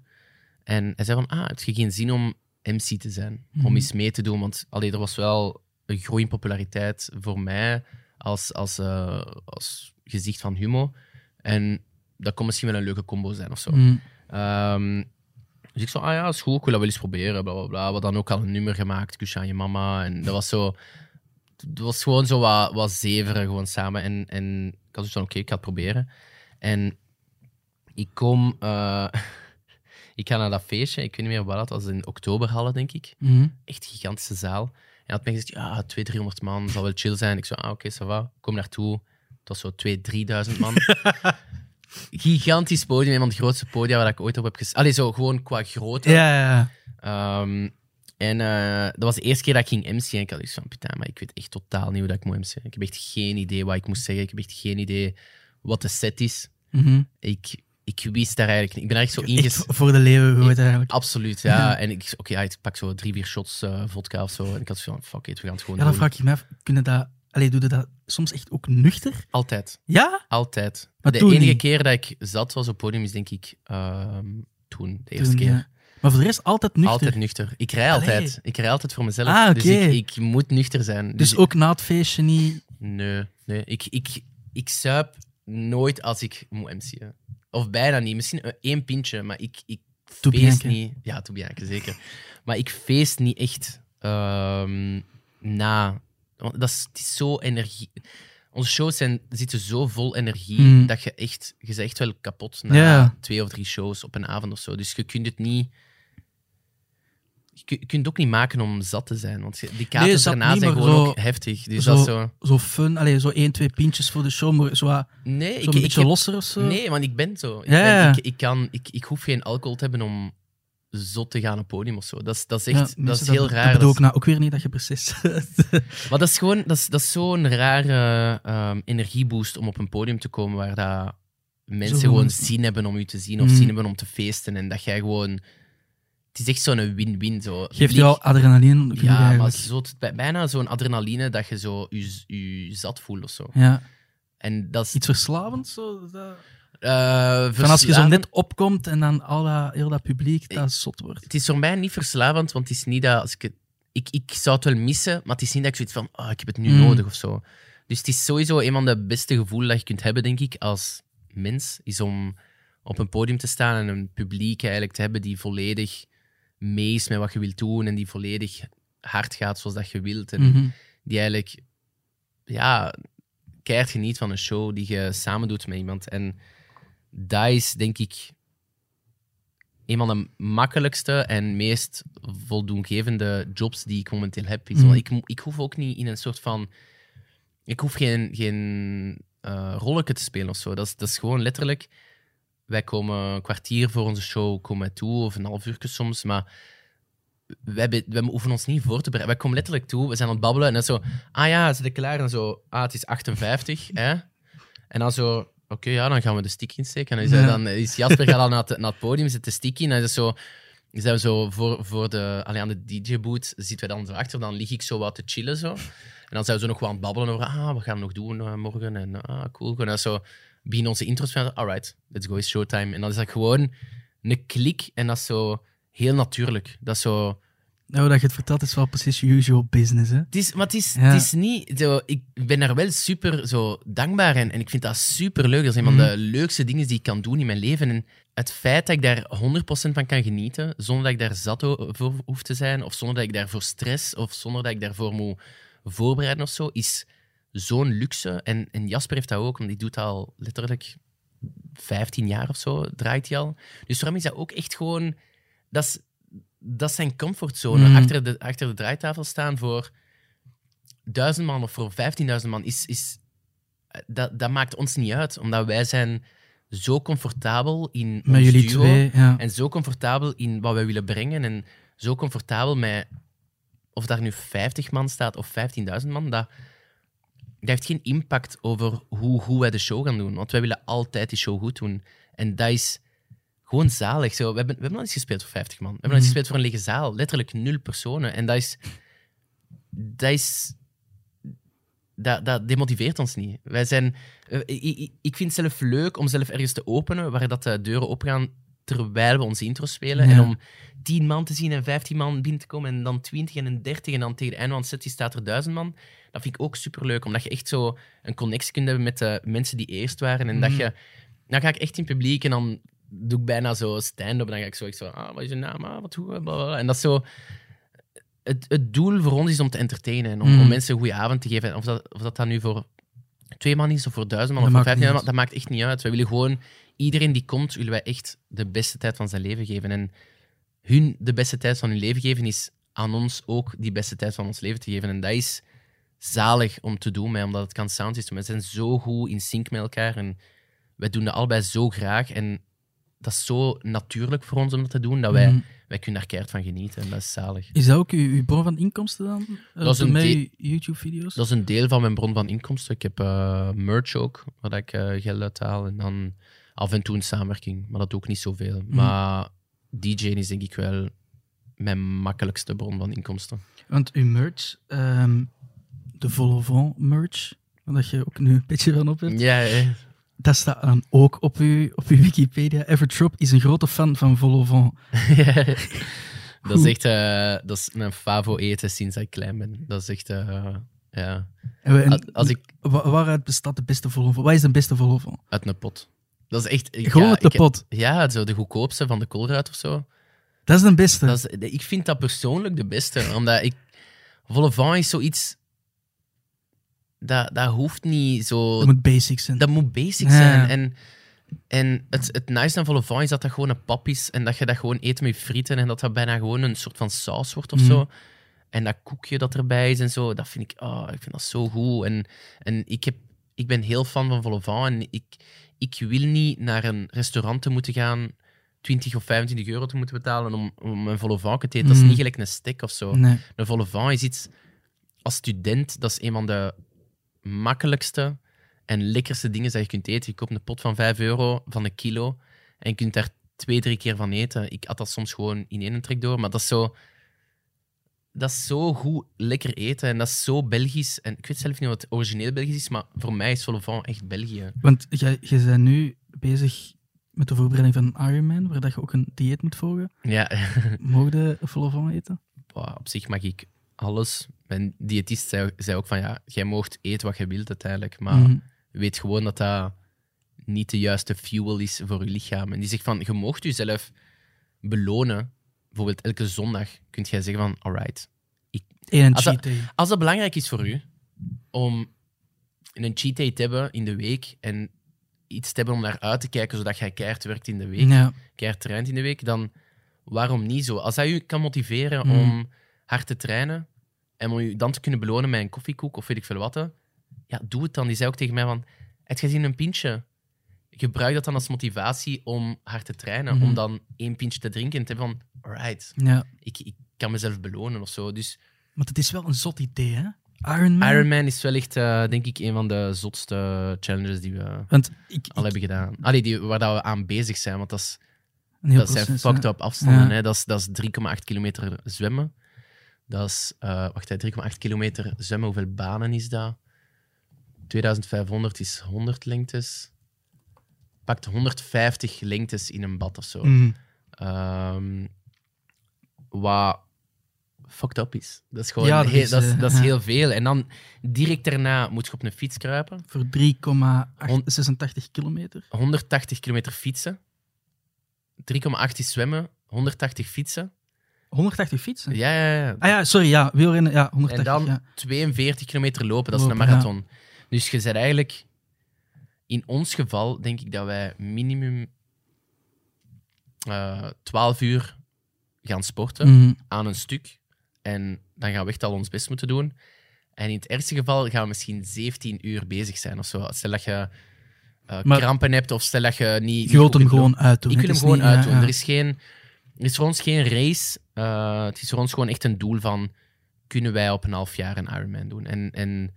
En hij zei van, ah, heb je geen zin om MC te zijn? Om Mhm. eens mee te doen? Want allee, er was wel een groei in populariteit voor mij als, als, eh, als gezicht van Humo. En dat kon misschien wel een leuke combo zijn of zo. Mhm. Ehm, dus ik zo, ah ja, is goed, ik wil dat wel eens proberen, bla bla bla. We hadden dan ook al een nummer gemaakt, Kusje aan je mama. En dat was zo, het was gewoon zo wat, wat zeveren, gewoon samen. En, en ik had dus van, oké, ik ga het proberen. En ik kom, eh, (laughs) ik ga naar dat feestje, ik weet niet meer wat dat was, in oktoberhallen, denk ik. Mhm. Echt een gigantische zaal. En hij had mij gezegd, ja, 200, 300 man, zal wel chill zijn. Ik zo, ah, oké, ça va. Kom naartoe, het was zo 2.000, 3.000 man. (laughs) Gigantisch podium, een van de grootste podia waar ik ooit op heb gestaan. Allee, zo gewoon qua grootte. Ja, ja, ja. En eh, dat was de eerste keer dat ik ging MC. En ik had iets van, putain, maar ik weet echt totaal niet hoe dat ik moet MC. Ik heb echt geen idee wat ik moest zeggen. Ik heb echt geen idee wat de set is. Mhm. Ik, ik wist daar eigenlijk niet. Ik ben (laughs) echt zo inges... voor de leeuwen eigenlijk. Absoluut, ja. En ik, oké, ja, ik pak zo drie, vier shots eh, vodka of zo. En ik had zo van, fuck it, we gaan het gewoon Ja, dan doen. vraag ik me af, kunnen dat... Allee, doe je dat soms echt ook nuchter? Altijd, Ja? altijd. Maar de enige niet. keer dat ik zat was op podium is denk ik ehm, toen, de eerste Toen, keer. ja. Maar voor de rest altijd nuchter. Altijd nuchter. Ik rij Allee. altijd. Ik rij altijd voor mezelf. Ah, Dus oké. ik, ik moet nuchter zijn. Dus ook na het feestje niet... Nee, nee. Ik, ik, ik suip nooit als ik moet MC'en. Of bijna niet. Misschien eh, één pintje, maar ik, ik To feest niet. Ja, to Bianca, zeker. Maar ik feest niet echt ehm, na. Want dat is, het is zo energie. Onze shows zijn, zitten zo vol energie Mm. dat je echt, je bent echt wel kapot na twee of drie shows op een avond of zo. Dus je kunt het niet. Je kun- je kunt het ook niet maken om zat te zijn. Want die kaarten daarna niet, zijn gewoon zo- ook heftig. Dus zo- dat zo. Zo fun, allee, zo één, twee pintjes voor de show, maar zo, Nee, zo ik, een ik beetje heb- losser of zo. Nee, want ik ben zo. Ik, Ja, ben- ik, ik, kan, ik, ik hoef geen alcohol te hebben om zot te gaan op het podium of zo. Dat is, dat is Ja, echt dat is heel dat, raar. Dat bedoel ik nou ook weer niet, dat je precies... (laughs) maar dat is gewoon dat is, dat is zo'n rare ehm, energieboost om op een podium te komen waar dat mensen Zo gewoon- zin hebben om u te zien of Mm. zin hebben om te feesten. En dat jij gewoon... Het is echt zo'n win-win. Zo. Geeft je adrenaline Ja, maar zo, bij- bijna zo'n adrenaline dat je zo je, je zat voelt of zo. Ja. En dat is... Iets verslavend, zo. Dat... eh, Van als je zo net opkomt en dan al dat, heel dat publiek dat zot wordt. Het is voor mij niet verslavend, want het is niet dat als ik het... Ik, ik zou het wel missen, maar het is niet dat ik zoiets van, oh, ik heb het nu Mm. nodig of zo. Dus het is sowieso een van de beste gevoelens dat je kunt hebben, denk ik, als mens, is om op een podium te staan en een publiek eigenlijk te hebben die volledig mee is met wat je wilt doen en die volledig hard gaat zoals dat je wilt. En Mhm. die eigenlijk, ja, keihard geniet van een show die je samen doet met iemand. En dat is, denk ik, een van de makkelijkste en meest voldoengevende jobs die ik momenteel heb. Mhm. ik, ik hoef ook niet in een soort van... Ik hoef geen, geen eh rolletje te spelen of zo. Dat is, dat is gewoon letterlijk... Wij komen een kwartier voor onze show komen toe, of een half uur soms, maar wij, be- wij hoeven ons niet voor te bereiden. Wij komen letterlijk toe, we zijn aan het babbelen en dan zo... Ah ja, zit ik klaar? En zo... Ah, het is 58, (laughs) hè? En dan zo... Oké, ja, dan gaan we de stick insteken. En dan is, hij dan is Jasper gaat dan naar het, naar het podium, zet de stick in. En dan is zo... Zijn we zo voor, voor de, allee, aan de DJ-boot zitten we dan zo achter. Dan lig ik zo wat te chillen. Zo. En dan zijn we zo nog wel aan het babbelen over... Ah, wat gaan we nog doen eh, morgen? En ah, cool. En dan zo beginnen onze intro's van... Alright, let's go, it's showtime. En dan is dat gewoon een klik. En dat is zo heel natuurlijk. Dat is zo... Nou, dat je het vertelt is wel precies usual business, hè? Het is, maar het is, Ja. het is niet... Zo, ik ben daar wel super zo, dankbaar en, en ik vind dat super leuk. Dat is een van Mhm. de leukste dingen die ik kan doen in mijn leven. En het feit dat ik daar 100% van kan genieten, zonder dat ik daar zat voor hoef te zijn, of zonder dat ik daarvoor stress, of zonder dat ik daarvoor moet voorbereiden of zo, is zo'n luxe. En, en Jasper heeft dat ook, want die doet al letterlijk 15 jaar of zo, draait hij al. Dus voor hem is dat ook echt gewoon... Dat is, dat is zijn comfortzone. Mhm. Achter, de, achter de draaitafel staan voor duizend man of voor 15.000 man is... is dat, dat maakt ons niet uit, omdat wij zijn zo comfortabel in Met jullie duo twee, ja. en zo comfortabel in wat wij willen brengen en zo comfortabel met of daar nu 50 man staat of 15.000 man, dat, dat heeft geen impact over hoe, hoe wij de show gaan doen. Want wij willen altijd die show goed doen. En dat is gewoon zalig. Zo, we, hebben, we hebben al eens gespeeld voor 50 man. We hebben al eens Mhm. gespeeld voor een lege zaal. Letterlijk nul personen. En dat is... Dat is... Dat, dat demotiveert ons niet. Wij zijn... eh, Ik, ik, ik vind het zelf leuk om zelf ergens te openen waar dat de deuren opgaan terwijl we onze intro spelen. Ja. En om 10 man te zien en 15 man binnen te komen en dan 20 en 30 en dan tegen het einde van het set staat er 1000 man. Dat vind ik ook superleuk, omdat je echt zo een connectie kunt hebben met de mensen die eerst waren. En dat Mhm. je... Dan ga ik echt in publiek en dan doe ik bijna zo stand-up. En dan ga ik zo, echt zo ah, wat is je naam? Ah, wat hoe? Blablabla. En dat is zo... Het, het doel voor ons is om te entertainen en om, om mensen een goede avond te geven. En Of dat, of dat dan nu voor twee man is of voor duizend man of voor vijftien man, dat maakt echt niet uit. We willen gewoon... Iedereen die komt, willen wij echt de beste tijd van zijn leven geven. En hun de beste tijd van hun leven geven is aan ons ook die beste tijd van ons leven te geven. En dat is zalig om te doen, hè, omdat het kan sound system. We zijn zo goed in sync met elkaar en wij doen dat allebei zo graag. En dat is zo natuurlijk voor ons om dat te doen, dat wij, Mhm. Wij kunnen daar keihard van genieten. En dat is zalig. Is dat ook uw, uw bron van inkomsten dan? Dat is een YouTube-video's? Dat is een deel van mijn bron van inkomsten. Ik heb eh, merch ook, waar ik eh, geld uit haal. En dan Af en toe een samenwerking, maar dat ook niet zoveel. Mhm. Maar DJ is denk ik wel mijn makkelijkste bron van inkomsten. Want uw merch, ehm, de Volovon merch, dat je ook nu een beetje van op hebt, Ja, hè. Dat staat dan ook op uw, op uw Wikipedia. Evertrop is een grote fan van Volovon. (laughs) (laughs) dat is echt eh, dat is mijn favo eten sinds dat ik klein ben. Dat is echt, eh, ja, En Als- ik- wa- waaruit bestaat de beste Volovon? Wat is de beste Volovon? uit een pot. Dat is echt... ik- Gewoon ja, uit de heb- pot. Ja, zo de goedkoopste van de koolruit of zo. Dat is de beste. Dat is, ik vind dat persoonlijk de beste, omdat ik... Is zoiets... Dat, dat hoeft niet zo... Dat moet basic zijn. Dat moet basic Ja. zijn. En, en het, het nice van is dat dat gewoon een pap is en dat je dat gewoon eet met frieten en dat dat bijna gewoon een soort van saus wordt of Mhm. zo. En dat koekje dat erbij is en zo, dat vind ik, oh, ik vind dat zo goed. En, en ik, heb, ik ben heel fan van volle van en ik, ik wil niet naar een restaurant te moeten gaan, 20 of 25 euro te moeten betalen om, om een volle van te eten. Dat is Mhm. niet gelijk een steak of zo. Nee. Een volle van is iets... Als student, dat is een van de makkelijkste en lekkerste dingen dat je kunt eten. Je koopt een pot van 5 euro, van een kilo, en je kunt daar twee, drie keer van eten. Ik at dat soms gewoon in één trek door, maar dat is zo... Dat is zo goed lekker eten en dat is zo Belgisch. En ik weet zelf niet wat het origineel Belgisch is, maar voor mij is volle van echt België. Want jij, jij bent nu bezig met de voorbereiding van een Ironman, waar dat je ook een dieet moet volgen. Ja, (laughs) Mogen je Volovon eten? Bah, op zich mag ik alles. Mijn diëtist zei, zei ook van ja, jij moogt eten wat je wilt uiteindelijk, maar Mhm. weet gewoon dat dat niet de juiste fuel is voor je lichaam. En die zegt van, je moogt jezelf belonen. Bijvoorbeeld elke zondag kun jij zeggen van, alright. En Als cheat day. Als het belangrijk is voor u om een cheat day te hebben in de week en iets te hebben om naar uit te kijken, zodat jij keihard werkt in de week, Ja. keihard traint in de week, dan waarom niet zo? Als dat u kan motiveren Mm. om hard te trainen en om u dan te kunnen belonen met een koffiekoek of weet ik veel wat, ja, doe het dan. Die zei ook tegen mij van, heb je gezien een pintje? Gebruik dat dan als motivatie om hard te trainen, Mhm. om dan één pintje te drinken en te hebben van, alright, ja. ik, ik kan mezelf belonen of zo. Dus Maar het is wel een zot idee, hè? Ironman. Ironman is wel echt, eh, denk ik, een van de zotste challenges die we Want ik, al hebben gedaan. Allee, die, waar dat we aan bezig zijn, want dat is dat zijn proces, fucked hè. up afstanden. Ja. Hè. Dat is, dat is 3,8 kilometer zwemmen. Dat is, eh wacht, hè, 3,8 kilometer zwemmen. Hoeveel banen is dat? 2500 is 100 lengtes. Pakt 150 lengtes in een bad of zo. Mhm. Ehm, wat fucked up is. Dat is gewoon Ja, dat heel, is, dat is, eh, dat is ja. heel veel. En dan direct daarna moet je op een fiets kruipen. Voor 3,86 kilometer. 180 kilometer fietsen. 3,8 is zwemmen. 180 fietsen. 180 fietsen? Ja, ja, ja. Ah ja, sorry, ja, wielrennen, ja, 180. En dan ja. 42 kilometer lopen, dat is Lopen, een marathon. Dus je bent eigenlijk... In ons geval denk ik dat wij minimum eh 12 uur gaan sporten Mhm. aan een stuk. En dan gaan we echt al ons best moeten doen. En in het ergste geval gaan we misschien 17 uur bezig zijn of zo. Stel dat je eh, Maar- krampen hebt of stel dat je niet... Je wilt hem kunt gewoon uitdoen. Ik wil Het hem gewoon ja, uitdoen. ja. Er, is geen, er is voor ons geen race. Eh, het is voor ons gewoon echt een doel van... Kunnen wij op een half jaar een Ironman doen? En, en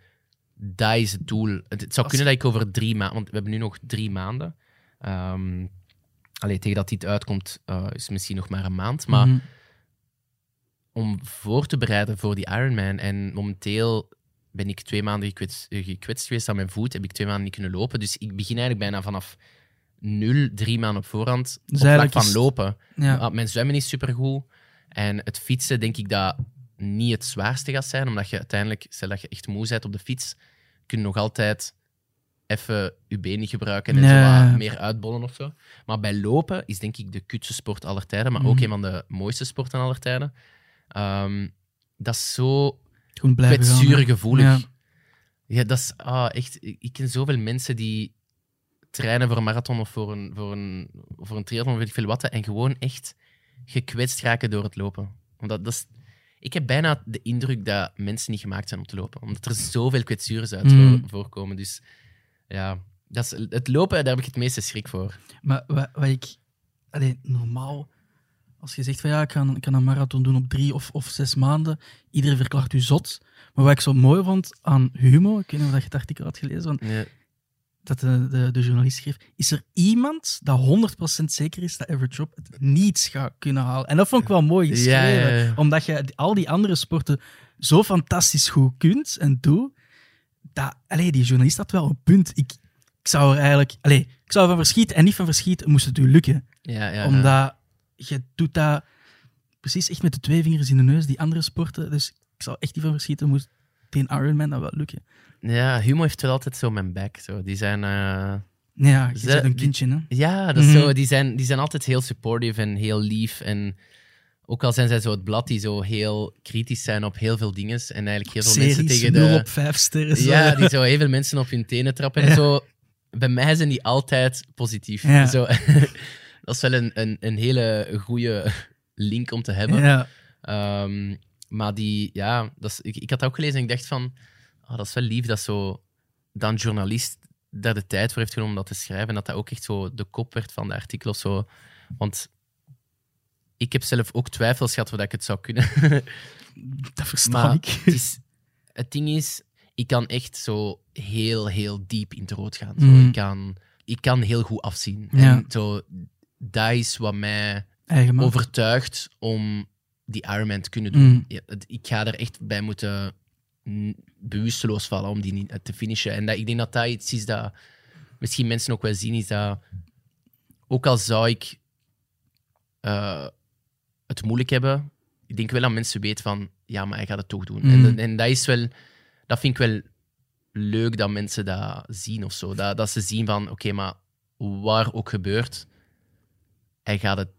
dat is het doel. Het, het zou kunnen dat ik over drie maanden... Want we hebben nu nog drie maanden. Ehm allee, tegen dat dit uitkomt eh, is misschien nog maar een maand. Maar Mhm. om voor te bereiden voor die Ironman. En momenteel ben ik twee maanden gekwetst, eh, gekwetst geweest aan mijn voet. Heb ik twee maanden niet kunnen lopen. Dus ik begin eigenlijk bijna vanaf nul, drie maanden op voorhand. Dus op vlak eigenlijk van is- lopen. Ja. Ah, mijn zwemmen is supergoed. En het fietsen denk ik dat niet het zwaarste gaat zijn. Omdat je uiteindelijk, stel dat je echt moe bent op de fiets, kun je nog altijd even je benen gebruiken en Nee. zo meer uitbollen of zo. Maar bij lopen is denk ik de kutste sport aller tijden, maar ook Mhm. een van de mooiste sporten aller tijden. Ehm, dat is zo kwetsuurgevoelig. Ja. Ja. dat is ah, echt. Ik ik ken zoveel mensen die trainen voor een marathon of voor een, voor een, voor een triathlon, weet ik veel wat, en gewoon echt gekwetst raken door het lopen. Omdat dat is, ik heb bijna de indruk dat mensen niet gemaakt zijn om te lopen, omdat er zoveel kwetsures uit Mm. voor- voorkomen. Dus ja, dat is, het lopen, daar heb ik het meeste schrik voor. Maar wat, wat ik... Allee, normaal, als je zegt van ja, ik kan, ik kan een marathon doen op drie of, of zes maanden, iedereen verklaart u zot. Maar wat ik zo mooi vond aan Humo, ik weet niet of je het artikel had gelezen, want. Dat de, de, de journalist schreef, is er iemand dat 100% zeker is dat Everett Job het niet gaat kunnen halen? En dat vond ik wel mooi geschreven, Ja, ja, omdat je al die andere sporten zo fantastisch goed kunt en doet, dat, allee, die journalist had wel een punt. Ik, ik zou er eigenlijk, allee, ik zou van verschieten en niet van verschieten, moest het u lukken. Ja, ja, ja. Omdat je doet dat precies echt met de twee vingers in de neus, die andere sporten. Dus ik zou echt niet van verschieten, moest tegen Ironman dat wel lukken. Ja, Humo heeft wel altijd zo mijn back. Zo. Die zijn... eh, Ja, je Ze- bent een kindje, hè. Ja, dat is Mhm. zo, die, zijn, die zijn altijd heel supportive en heel lief. En ook al zijn zij zo het blad die zo heel kritisch zijn op heel veel dingen. En eigenlijk heel veel mensen tegen 0 de... op 5 sterren. zo. Ja, die zo heel veel mensen op hun tenen trappen en zo. Bij mij zijn die altijd positief. Ja. Zo, (laughs) dat is wel een, een, een hele goede link om te hebben. Ja. Ehm, maar die, ja, dat is, ik, ik had dat ook gelezen en ik dacht van, ah, dat is wel lief dat zo dan journalist daar de tijd voor heeft genomen om dat te schrijven en dat dat ook echt zo de kop werd van de artikel of zo. Want ik heb zelf ook twijfels gehad dat ik het zou kunnen. (laughs) Dat versta maar ik. het, is, het ding is, ik kan echt zo heel, heel diep in het rood gaan. Zo, Mhm. ik, kan, ik kan heel goed afzien. Ja. En zo, dat is wat mij overtuigd om die Ironman te kunnen doen. Mm. Ja, het- ik ga er echt bij moeten mm, bewusteloos vallen om die niet eh, te finishen. En dat, ik denk dat dat iets is dat misschien mensen ook wel zien, is dat ook al zou ik eh, het moeilijk hebben, ik denk wel dat mensen weten van, ja, maar hij gaat het toch doen. Mm. En, dat- en dat is wel, dat vind ik wel leuk dat mensen dat zien of zo. Dat, dat ze zien van, oké, maar waar ook gebeurt, hij gaat het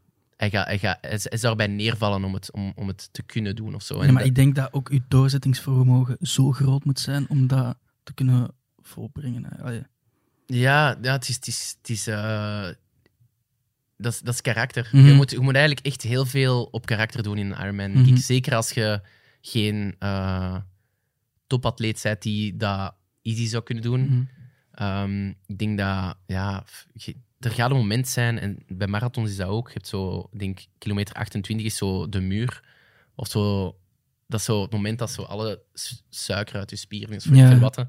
hij, gaat, hij, gaat, hij is- hij erbij neervallen om het, om, om het te kunnen doen of zo. Ja, maar dat- ik denk dat ook uw doorzettingsvermogen zo groot moet zijn om dat te kunnen volbrengen. hè. Allee. Ja, ja het is. Het is, het is eh, dat, is dat is karakter. Mhm. je, moet, je moet eigenlijk echt heel veel op karakter doen in een Ironman. Mhm. Zeker als je geen eh, topatleet bent die dat easy zou kunnen doen. Mhm. Ehm, ik denk dat, ja, er gaat een moment zijn, en bij marathons is dat ook. Je hebt zo, ik denk, kilometer 28 is zo de muur. Of zo, dat is zo het moment dat zo alle su- suiker uit je spieren is Ja. verwatten.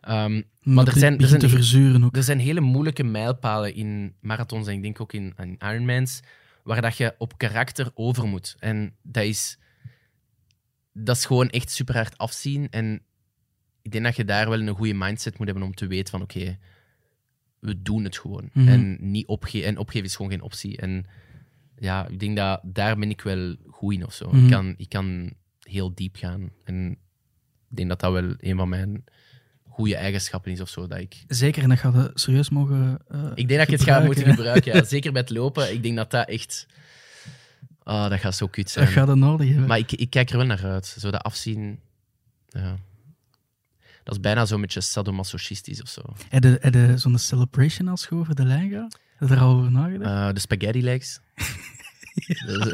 Ehm, Maar er zijn- er zijn- te verzuren ook. er zijn hele moeilijke mijlpalen in marathons en ik denk ook in, in Ironmans, waar dat je op karakter over moet. En dat is, dat is gewoon echt super hard afzien. En ik denk dat je daar wel een goede mindset moet hebben om te weten van oké, we doen het gewoon. Mhm. En, niet opge en opgeven is gewoon geen optie. En ja, ik denk dat daar ben ik wel goed in of zo. Mhm. Ik, kan, ik kan heel diep gaan. En ik denk dat dat wel een van mijn goede eigenschappen is of zo. Dat ik Zeker, en dat gaat je serieus mogen eh, ik denk dat ik het ga moeten gebruiken. Ja. (laughs) Zeker bij het lopen. Ik denk dat dat echt. Ah, dat gaat zo kut zijn. Dat gaat het nodig hebben. Maar ik, ik kijk er wel naar uit. Zo dat afzien. Ja. Dat is bijna zo'n beetje sadomasochistisch of zo. Heb je, heb je zo'n celebration als je over de lijn gaat? Heb je er al over nagedacht? Eh, de spaghetti legs. (laughs) dat, is,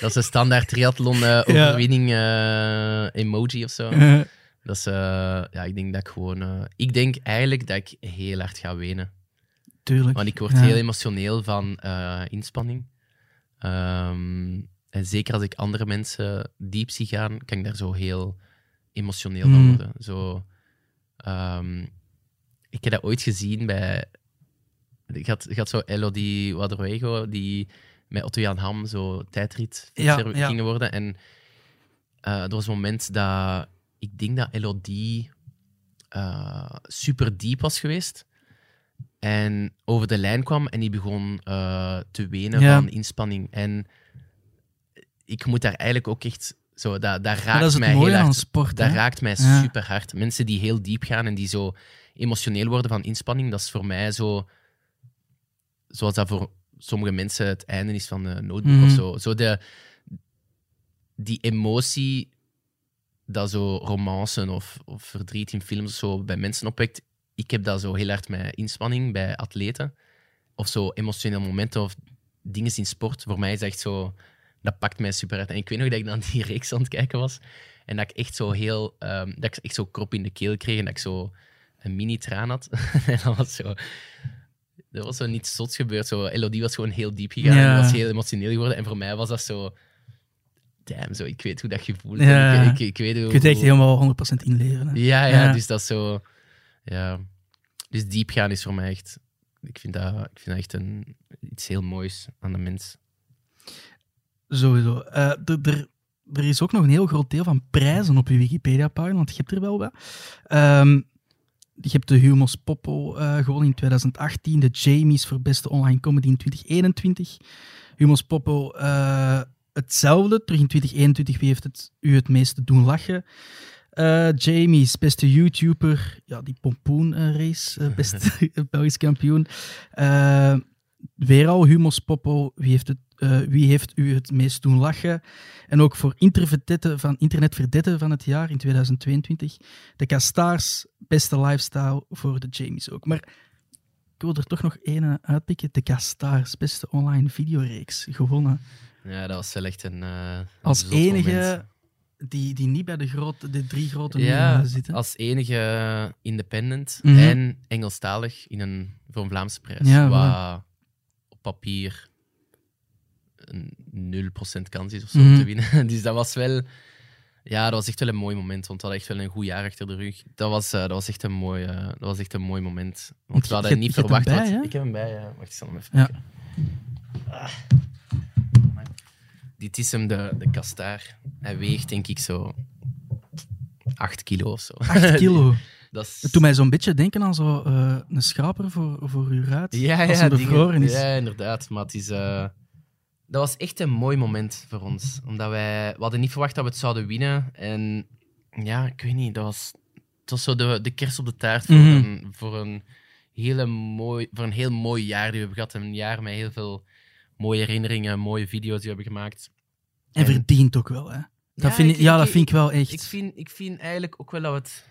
dat is een standaard triathlon eh, overwinning eh, emoji of zo. Eh, Dat is, eh, ja, ik denk dat ik gewoon. eh, ik denk eigenlijk dat ik heel hard ga wenen. tuurlijk. Want ik word Ja. heel emotioneel van eh, inspanning. Ehm, en zeker als ik andere mensen diep zie gaan, kan ik daar zo heel emotioneel van Mm. worden. Zo, ehm, ik heb dat ooit gezien bij... Ik had, ik had zo Elodie Wadroego, die met Otto Jan Ham zo tijdrit Ja, fietser ja. gingen worden. En eh, er was een moment dat... Ik denk dat Elodie eh, super diep was geweest. En over de lijn kwam en die begon eh, te wenen Ja. van inspanning. En ik moet daar eigenlijk ook echt... Zo, dat, dat raakt dat mij heel aan hard. sport. Dat hè? raakt mij Ja. super hard. Mensen die heel diep gaan en die zo emotioneel worden van inspanning, dat is voor mij zo... Zoals dat voor sommige mensen het einde is van een notebook Mhm. of zo. Zo de... Die emotie dat zo romancen of, of verdriet in films of zo bij mensen opwekt. Ik heb dat zo heel hard met inspanning bij atleten. Of zo emotionele momenten of dingen in sport. Voor mij is dat echt zo... Dat pakt mij super uit. En ik weet nog dat ik dan (laughs) die reeks aan het kijken was. En dat ik echt zo heel... ehm, dat ik echt zo krop in de keel kreeg en dat ik zo een mini-traan had. (laughs) en dat was zo... Er was zo niets zots gebeurd. Zo, Elodie was gewoon heel diep gegaan. Ja. en was heel emotioneel geworden. En voor mij was dat zo... Damn, zo, ik weet hoe dat gevoel is. Ja. Ik, ik, ik weet hoe, Je kunt echt helemaal 100% inleveren. hè. ja, ja, Ja. dus dat is zo... Ja. Dus diep gaan is voor mij echt... Ik vind dat, ik vind dat echt een, iets heel moois aan de mens. Sowieso. Eh, er, is ook nog een heel groot deel van prijzen op je Wikipedia-pagina, want je hebt er wel wat. Ehm, je hebt de Humos Popo eh gewonnen in 2018, de Jamies voor beste online comedy in 2021. Humos Popo eh, hetzelfde, terug in 2021. Wie heeft het, u het meeste doen lachen? Jamies, beste YouTuber. Ja, die pompoen-race, beste (laughs) Belgisch kampioen. Eh, weer al Humos Popo. Wie heeft, het, eh, wie heeft u het meest doen lachen? En ook voor van, internetverdette van het jaar in 2022. De Castaars, beste lifestyle voor de Jamies ook. Maar ik wil er toch nog één uitpikken. De Castaars, beste online videoreeks, gewonnen. Ja, dat was wel echt een... eh, een Als enige moment. die, die niet bij de, grote, de drie grote Ja, zitten. als enige independent Mhm. en Engelstalig in een, voor een Vlaamse prijs. Ja, wat papier een 0% kans is of zo Mhm. te winnen. (laughs) Dus dat was wel... Ja, dat was echt wel een mooi moment, want we hadden echt wel een goed jaar achter de rug. Dat was, eh, dat was, echt, een mooi, eh, dat was echt een mooi moment. Want Want we je- hadden je- niet je hebt hem verwacht... bij, wat- ik heb hem bij, ja. Wacht, ik zal hem even Ja. pakken. Ah. Dit is hem, de, de kastaar. Hij weegt denk ik zo 8 kilo of zo. 8 kilo. (laughs) Dat. Het doet mij zo'n beetje denken aan zo, eh, een schraper voor, voor uw ruit. Ja, als ja, is. Ja, inderdaad. Maar het is, eh, dat was echt een mooi moment voor ons. Omdat wij... We hadden niet verwacht dat we het zouden winnen. En ja, ik weet niet, dat was... Het was zo de, de kers op de taart voor, Mhm. een, voor, een hele mooi, voor een heel mooi jaar die we hebben gehad. Een jaar met heel veel mooie herinneringen, mooie video's die we hebben gemaakt. En En- verdient ook wel, hè. Dat Ja, vind ik, ik- ja, dat vind ik wel echt. Ik vind, ik vind eigenlijk ook wel dat we het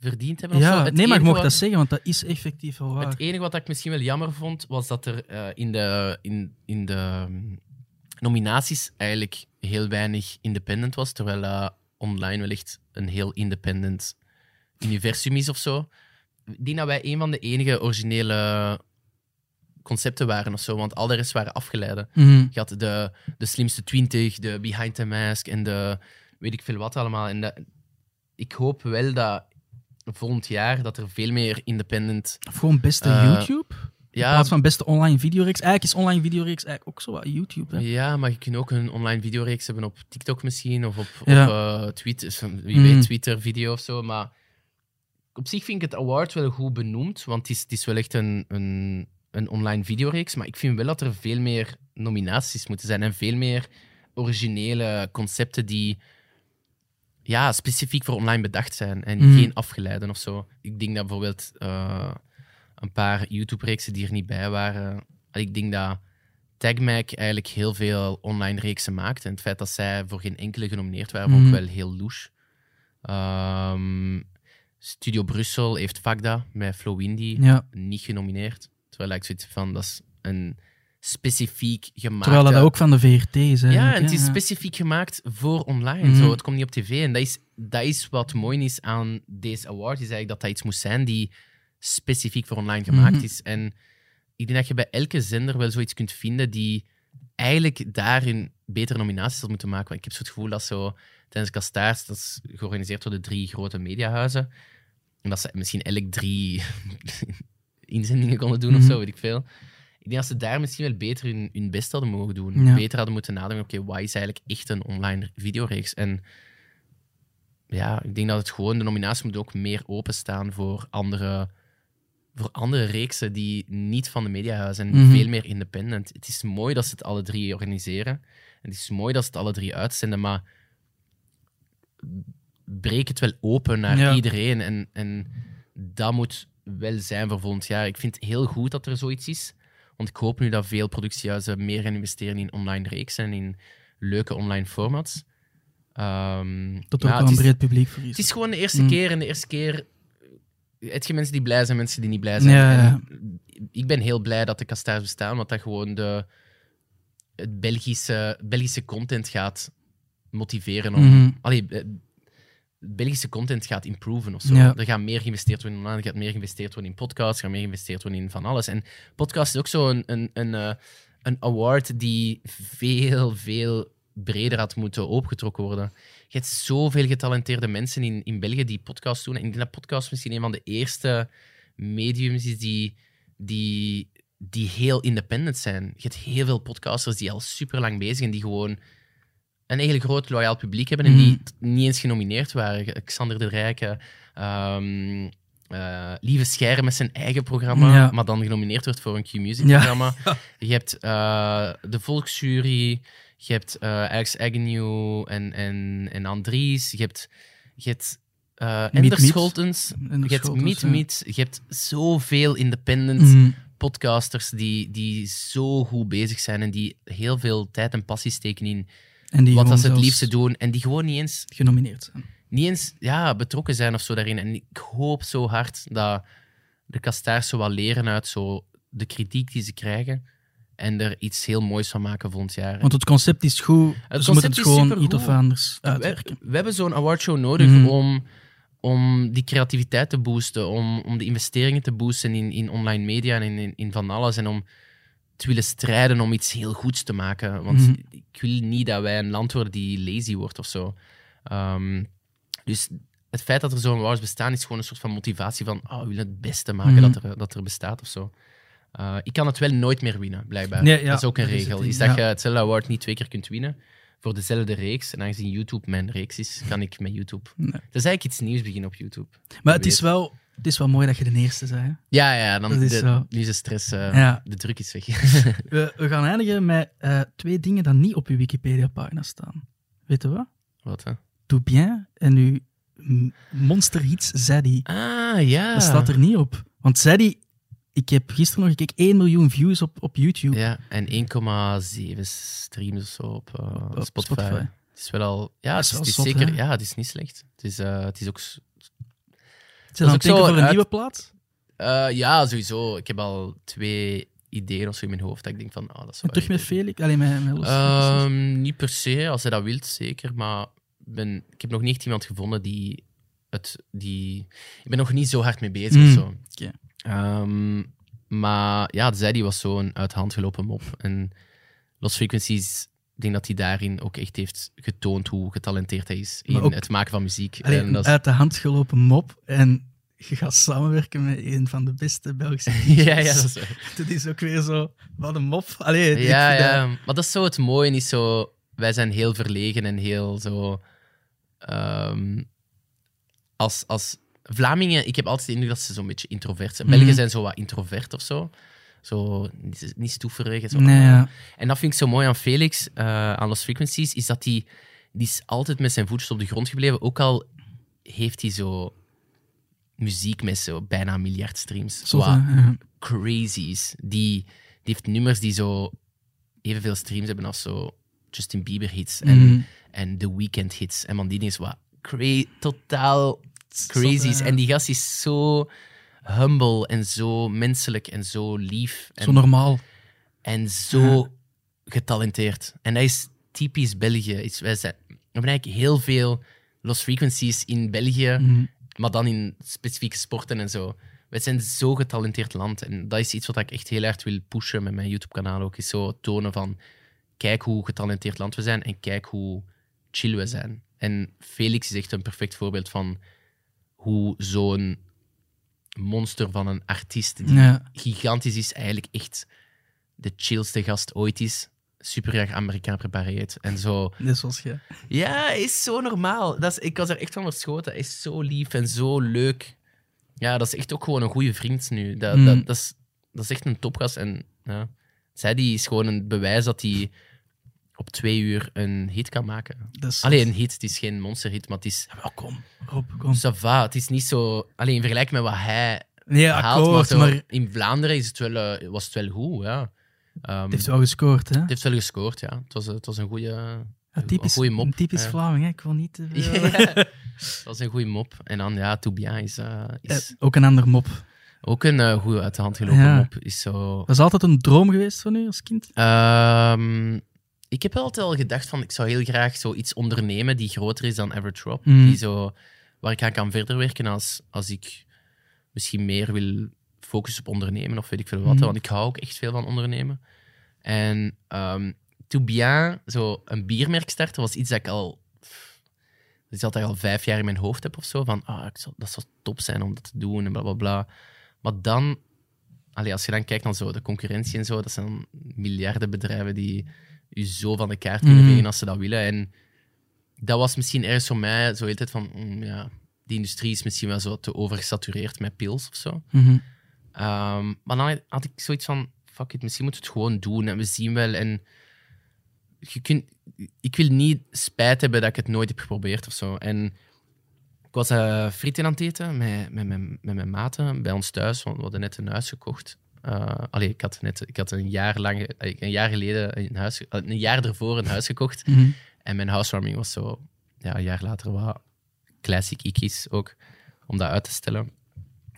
verdiend hebben. of zo. ja, nee, maar je enige mocht wat- dat zeggen, want dat is effectief wel waar. Het enige wat ik misschien wel jammer vond, was dat er eh, in, de, in, in de mm, nominaties eigenlijk heel weinig independent was, terwijl dat online wellicht een heel independent universum is of zo. Ik denk dat wij een van de enige originele concepten waren of zo, want al de rest waren afgeleiden. Mhm. Je had de, de slimste 20, de Behind the Mask en de weet ik veel wat allemaal. En dat, ik hoop wel dat volgend jaar dat er veel meer independent Of gewoon beste Eh, YouTube? In ja, plaats van beste online videoreeks. Eigenlijk is online videoreeks eigenlijk ook zo wat YouTube. Hè? Ja, maar je kunt ook een online videoreeks hebben op TikTok misschien, of op, Ja. op eh, Twitter, wie weet, Twitter-video of zo. Maar op zich vind ik het award wel goed benoemd, want het is, het is wel echt een, een, een online videoreeks. Maar ik vind wel dat er veel meer nominaties moeten zijn en veel meer originele concepten die ja, specifiek voor online bedacht zijn en Mhm. geen afgeleiden of zo. Ik denk dat bijvoorbeeld eh, een paar YouTube-reeksen die er niet bij waren. Ik denk dat TagMac eigenlijk heel veel online reeksen maakt. En het feit dat zij voor geen enkele genomineerd waren, ik Mhm. wel heel louche. Ehm, Studio Brussel heeft Vagda met Flow Indie Ja. niet genomineerd. Terwijl ik zoiets van, dat is een specifiek gemaakt. Terwijl dat ook van de VRT is. Ja, en het is specifiek gemaakt voor online. Mhm. Zo, het komt niet op tv. En dat is, dat is wat mooi is aan deze award. Is eigenlijk dat dat iets moest zijn die specifiek voor online gemaakt Mhm. is. En ik denk dat je bij elke zender wel zoiets kunt vinden die eigenlijk daarin betere nominaties had moeten maken. Want ik heb zo het gevoel dat zo tijdens Kastaars, dat is georganiseerd door de drie grote mediahuizen, en dat ze misschien elk drie (laughs) inzendingen konden doen of Mhm. zo, weet ik veel. Ik denk dat ze daar misschien wel beter hun, hun best hadden mogen doen. Ja. Beter hadden moeten nadenken, oké, wat is eigenlijk echt een online videoreeks? En ja, ik denk dat het gewoon, de nominatie moet ook meer openstaan voor andere, voor andere reeksen die niet van de mediahuizen en Mhm. veel meer independent. Het is mooi dat ze het alle drie organiseren. En het is mooi dat ze het alle drie uitzenden, maar breek het wel open naar Ja. iedereen. En, en dat moet wel zijn voor volgend jaar. Ik vind het heel goed dat er zoiets is. Want ik hoop nu dat veel productiehuizen meer gaan investeren in online reeksen en in leuke online formats. Ehm, Dat ja, ook wel een breed publiek voor is. het is gewoon de eerste Mm. keer en de eerste keer heb je mensen die blij zijn, mensen die niet blij zijn. Ja, ja. Ik ben heel blij dat de kastaars bestaan, want dat gewoon de, het Belgische, Belgische content gaat motiveren om... Mhm. Allee, eh, Belgische content gaat improven of zo. Ja. Er gaat meer geïnvesteerd worden in online, er gaat meer geïnvesteerd worden in podcasts, er gaat meer geïnvesteerd worden in van alles. En podcast is ook zo een, een, een, eh, een award die veel, veel breder had moeten opgetrokken worden. Je hebt zoveel getalenteerde mensen in, in België die podcasts doen. En ik denk dat podcast misschien een van de eerste mediums is die, die, die heel independent zijn. Je hebt heel veel podcasters die al super lang bezig zijn, die gewoon een hele groot loyaal publiek hebben en die Mhm. t- niet eens genomineerd waren. Xander de Rijke, ehm, eh, Lieve Scheire met zijn eigen programma, Ja. maar dan genomineerd wordt voor een Q-Music Ja. programma. (laughs) Je hebt eh, de Volksjury, je hebt eh Alex Agnew en, en, en Andries, je hebt, je hebt Ender. Scholtens, En je hebt Meet. Meet, je hebt zoveel independent Mhm. podcasters die, die zo goed bezig zijn en die heel veel tijd en passie steken in En die wat dat ze het liefste doen en die gewoon niet eens, genomineerd zijn. niet eens ja, betrokken zijn of zo daarin. En ik hoop zo hard dat de kastaars zo wat leren uit zo de kritiek die ze krijgen en er iets heel moois van maken volgend jaar. Want het concept is goed, ze concept moeten het is gewoon iets of anders we, uitwerken. we hebben zo'n awardshow nodig Mhm. om, om die creativiteit te boosten, om, om de investeringen te boosten in, in online media en in, in, in van alles. En om willen strijden om iets heel goeds te maken. Want Mhm. ik wil niet dat wij een land worden die lazy wordt of zo. Ehm, dus het feit dat er zo'n awards bestaan, is gewoon een soort van motivatie van oh, we willen het beste maken Mhm. dat, er, dat er bestaat of zo. Eh, ik kan het wel nooit meer winnen, blijkbaar. Nee, ja, dat is ook een dat is regel. het Is, dat ja. je hetzelfde award niet twee keer kunt winnen voor dezelfde reeks. En aangezien YouTube mijn reeks is, kan ik met YouTube. Nee. Is eigenlijk iets nieuws beginnen op YouTube. Maar het is, wel, het is wel mooi dat je de eerste bent. hè. Ja, ja, dan is de, nu is de stress, eh, Ja. de druk is weg. (laughs) We, we gaan eindigen met eh, twee dingen die niet op uw Wikipedia-pagina staan. Weet je wat? Wat, hè? Tout bien en m- monsterhits Zaddy. Ah, ja. Dat staat er niet op. Want Zaddy, ik heb gisteren nog gekeken, 1 miljoen views op, op YouTube. Ja, en 1,7 streams of zo op, eh, op Spotify. Spotify. Het is wel al... Ja, het is is, wel het is zot, zeker... hè? Ja, het is niet slecht. Het is, eh, het is ook... Zijn het ook zo voor een uit- nieuwe plaat? eh, ja, sowieso. Ik heb al twee ideeën of zo in mijn hoofd dat ik denk van... Oh, dat is terug met Felix? Alleen met, met Los Ehm, niet per se, als hij dat wilt, zeker. Maar ben, ik heb nog niet echt iemand gevonden die het. Die, ik ben nog niet zo hard mee bezig Mm, zo. oké. Ehm, maar ja, Zaddy was zo'n uit de hand gelopen mop. En Lost Frequencies, ik denk dat hij daarin ook echt heeft getoond hoe getalenteerd hij is in ook- het maken van muziek. Allee, en dat is- uit de hand gelopen mop en je gaat samenwerken met een van de beste Belgische (laughs) ja, ja, dat is. Dat is ook weer zo, wat een mop. Allee, Ja, vind dat- ja, maar dat is zo het mooie. Is zo, wij zijn heel verlegen en heel zo. ehm, als, als Vlamingen, ik heb altijd de indruk dat ze zo'n beetje introvert zijn. Mhm. Belgen zijn zo wat introvert of zo. Zo niet, niet stoeverig. Zo. Nee, ja. En dat vind ik zo mooi aan Felix, eh, aan Lost Frequencies, is dat hij die is altijd met zijn voetjes op de grond gebleven. Ook al heeft hij zo muziek met zo bijna een miljard streams. Zot, Wat hè? Ja. crazies. Die, die heeft nummers die zo evenveel streams hebben als zo Justin Bieber hits en, Mhm. en The Weeknd hits. En man, die is wat cra totaal crazies. Zot, hè? En die gast is zo humble en zo menselijk en zo lief. En, Zo normaal. en zo getalenteerd. En dat is typisch België. Is, wij zijn, we hebben eigenlijk heel veel Lost Frequencies in België Mhm. maar dan in specifieke sporten en zo. Wij zijn zo'n getalenteerd land. En dat is iets wat ik echt heel hard wil pushen met mijn YouTube-kanaal ook. Is zo tonen van, kijk hoe getalenteerd land we zijn en kijk hoe chill we zijn. En Felix is echt een perfect voorbeeld van hoe zo'n monster van een artiest, die Ja. gigantisch is, eigenlijk echt de chillste gast ooit is. Super erg Amerikaan prepareerd. En zo Net zoals je. ja, is zo normaal. Dat is, ik was er echt van verschoten. Hij is zo lief en zo leuk. Ja, dat is echt ook gewoon een goede vriend nu. Dat, Mm. dat, dat, is, dat is echt een topgast. En ja, zij die is gewoon een bewijs dat hij op twee uur een hit kan maken. Is Alleen een hit, het is geen monsterhit, maar het is Ja, kom. Rob, kom. ça va. Het is niet zo... Alleen in vergelijking met wat hij Nee, haalt, maar, akkoord, zo maar het in Vlaanderen is het wel, eh, was het wel goed, ja. Ehm, heeft wel gescoord, hè? het heeft wel gescoord, ja. Het was, het was een goede, Ja, een typisch, goede mop. een typisch ja. Vlaming, hè? Ik wil niet dat (laughs) is een goede mop. En dan, ja, To Bien is, eh, is Eh, ook een ander mop. ook een eh, goede uit de hand gelopen mop. Is zo... Is altijd een droom geweest van u als kind? Ehm, ik heb altijd al gedacht van, ik zou heel graag zoiets ondernemen die groter is dan Average Rob. Mm. Die zo, waar ik aan kan verder werken als, als ik misschien meer wil focussen op ondernemen of weet ik veel wat. Mm. Want ik hou ook echt veel van ondernemen. En ehm To Bien, zo een biermerk starten, was iets dat ik al... Dat is altijd al vijf jaar in mijn hoofd heb of zo. Van, ah, ik zou, dat zou top zijn om dat te doen en bla bla bla. Maar dan, allee, als je dan kijkt naar zo de concurrentie en zo, dat zijn miljarden bedrijven die je zo van de kaart kunnen Mhm. vegen als ze dat willen. En dat was misschien ergens voor mij zo de hele tijd van, mm, ja, die industrie is misschien wel zo te overgesatureerd met pils of zo. Mhm. Ehm, maar dan had ik zoiets van, fuck it, misschien moeten we het gewoon doen en we zien wel. En je kunt, ik wil niet spijt hebben dat ik het nooit heb geprobeerd of zo. En ik was eh frieten aan het eten met, met, met, met mijn maten bij ons thuis, want we hadden net een huis gekocht. Eh allee, ik had, net, ik had een jaar lang, een jaar geleden, een, huis, eh, een jaar ervoor een huis gekocht. Mhm. En mijn housewarming was zo, ja, een jaar later wat classic ikkies ook, om dat uit te stellen.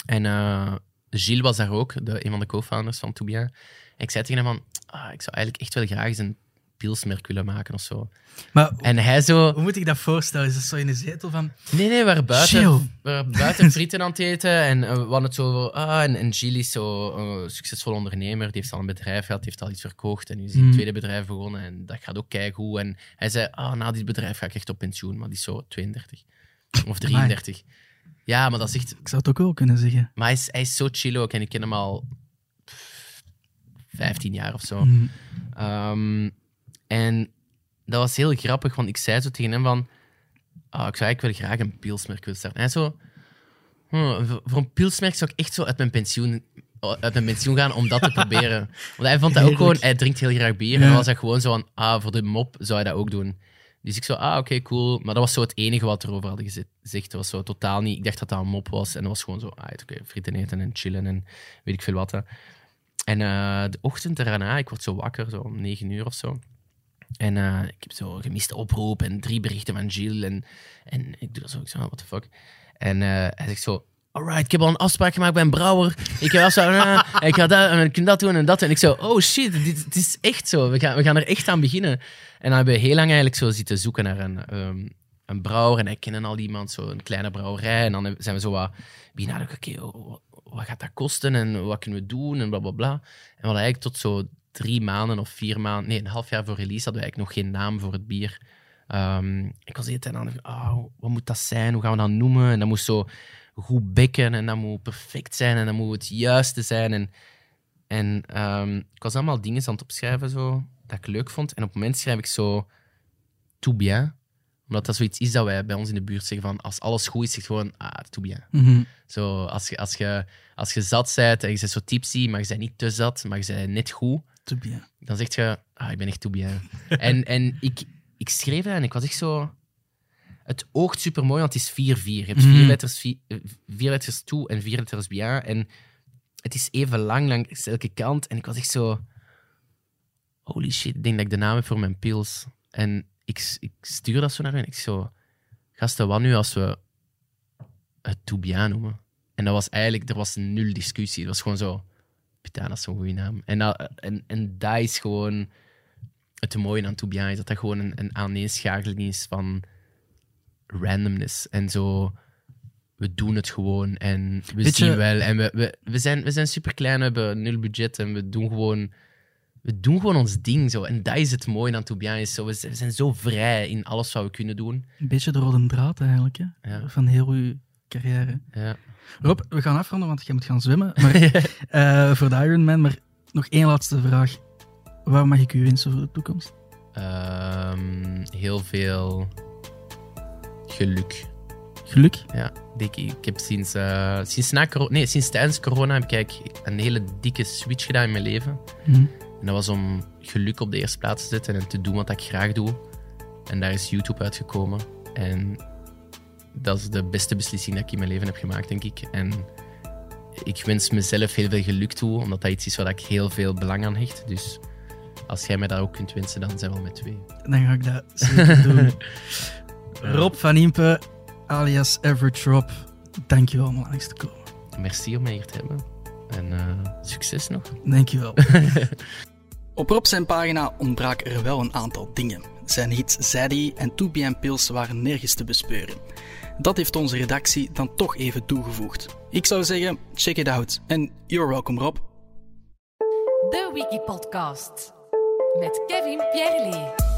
En eh, Gilles was daar ook, de, een van de co-founders van Toubia. En ik zei tegen hem van, ah, ik zou eigenlijk echt wel graag eens een pilsmerk willen maken of zo. Maar En hij zo, hoe moet ik dat voorstellen? Is dat zo in de zetel van... nee, nee, we waren buiten, Chill. we waren buiten frieten aan het eten. En eh, we hadden het zo over, ah, en, en Gilles is zo een succesvol ondernemer. Die heeft al een bedrijf gehad, die heeft al iets verkocht. En nu is hij Mm. een tweede bedrijf begonnen. En dat gaat ook keigoed. En hij zei, ah, na dit bedrijf ga ik echt op pensioen. Maar die is zo 32 of (laughs) 33. Ja, maar dat is echt Ik zou het ook wel kunnen zeggen. Maar hij is, hij is zo chill ook en ik ken hem al pff, 15 jaar of zo. Mhm. Ehm, en dat was heel grappig, want ik zei zo tegen hem van... ah, ik zou eigenlijk wel graag een pilsmerk willen starten. En hij zo... "Hm, voor- een pilsmerk zou ik echt zo uit mijn pensioen, uit mijn pensioen gaan om dat te (laughs) proberen. Want hij vond dat ook gewoon... Hij drinkt heel graag bier. En dan was hij gewoon zo van... Ah, voor de mop zou hij dat ook doen. Dus ik zo, ah, oké, cool. Maar dat was zo het enige wat er over hadden geze- gezegd. Dat was zo totaal niet... Ik dacht dat dat een mop was. En dat was gewoon zo, ah, oké, frieten eten en chillen en weet ik veel wat. hè. En eh, de ochtend daarna, ik word zo wakker, zo om negen uur of zo. En eh, ik heb zo gemiste oproep en drie berichten van Gilles. En, en ik doe dat zo, ik zo, what the fuck. En eh, hij zegt zo, alright, ik heb al een afspraak gemaakt bij een brouwer. Ik heb afspraak, ah, (laughs) ik ga dat, en ik kan dat doen en dat. En ik zo, oh shit, dit, dit is echt zo. We gaan, we gaan er echt aan beginnen. En dan hebben we heel lang eigenlijk zo zitten zoeken naar een, ehm, een brouwer. En hij kennen al iemand, zo een kleine brouwerij. En dan zijn we zo wat nadenken, oké, wat, wat gaat dat kosten en wat kunnen we doen en bla bla bla. En we hadden eigenlijk tot zo drie maanden of vier maanden, nee, een half jaar voor release hadden we eigenlijk nog geen naam voor het bier. Ehm, ik was de hele tijd aan het ah, wat moet dat zijn? Hoe gaan we dat noemen? En dat moest zo goed bekken en dat moet perfect zijn en dat moet het juiste zijn. En, en ehm, ik was allemaal dingen aan het opschrijven zo, dat ik leuk vond. En op het moment schrijf ik zo tout bien. Omdat dat zoiets is dat wij bij ons in de buurt zeggen van als alles goed is, zeg gewoon ah, tout bien. Mhm. Zo, als je, als je, als je zat bent en je bent zo tipsy, maar je bent niet te zat, maar je bent net goed, Te bien. dan zeg je, ah, ik ben echt tout bien. (laughs) en en ik, ik schreef dat en ik was echt zo... Het oogt super mooi, want het is 4-4. Je hebt vier Mhm. letters, vier, eh, vier letters toe en vier letters bien. En het is even lang langs elke kant. En ik was echt zo... Holy shit, ik denk dat ik de naam heb voor mijn pils. En ik, ik stuur dat zo naar hen. Ik zo... Gasten, wat nu als we het tout bien noemen? En dat was eigenlijk... Er was nul discussie. Het was gewoon zo... Putain, dat is zo'n goede naam. En, dat, en, en dat is gewoon het mooie aan is dat dat gewoon een, een aaneenschakeling is van randomness. En zo, we doen het gewoon en we zien wel. En we, we, we, zijn, we zijn super klein, we hebben nul budget en we doen gewoon... We doen gewoon ons ding zo. En dat is het mooie aan. Is zo, we zijn we zijn zo vrij in alles wat we kunnen doen. Een beetje de rode draad eigenlijk, hè? Ja. van heel uw carrière. Ja. Rob, we gaan afronden, want jij moet gaan zwemmen. Maar, (laughs) eh, voor de Ironman, maar nog één laatste vraag. Waar mag ik u wensen voor de toekomst? Ehm, heel veel geluk. Geluk. Ja, dik. Ik heb sinds, eh, sinds, na corona, nee, sinds tijdens corona heb ik een hele dikke switch gedaan in mijn leven. Mhm. En dat was om geluk op de eerste plaats te zetten en te doen wat ik graag doe. En daar is YouTube uitgekomen. En dat is de beste beslissing dat ik in mijn leven heb gemaakt, denk ik. En ik wens mezelf heel veel geluk toe, omdat dat iets is waar ik heel veel belang aan hecht. Dus als jij mij dat ook kunt wensen, dan zijn we al met twee. Dan ga ik dat zeker (laughs) doen. Rob van Impe, alias Average Rob, dankjewel om langs te komen. Merci om mij hier te hebben. En eh, succes nog. Dankjewel. (laughs) Op Rob zijn pagina ontbraken er wel een aantal dingen. Zijn hits Zaddy en To Be Pils waren nergens te bespeuren. Dat heeft onze redactie dan toch even toegevoegd. Ik zou zeggen, check it out. En you're welcome Rob. De Wiki Podcast met Kevin Pierre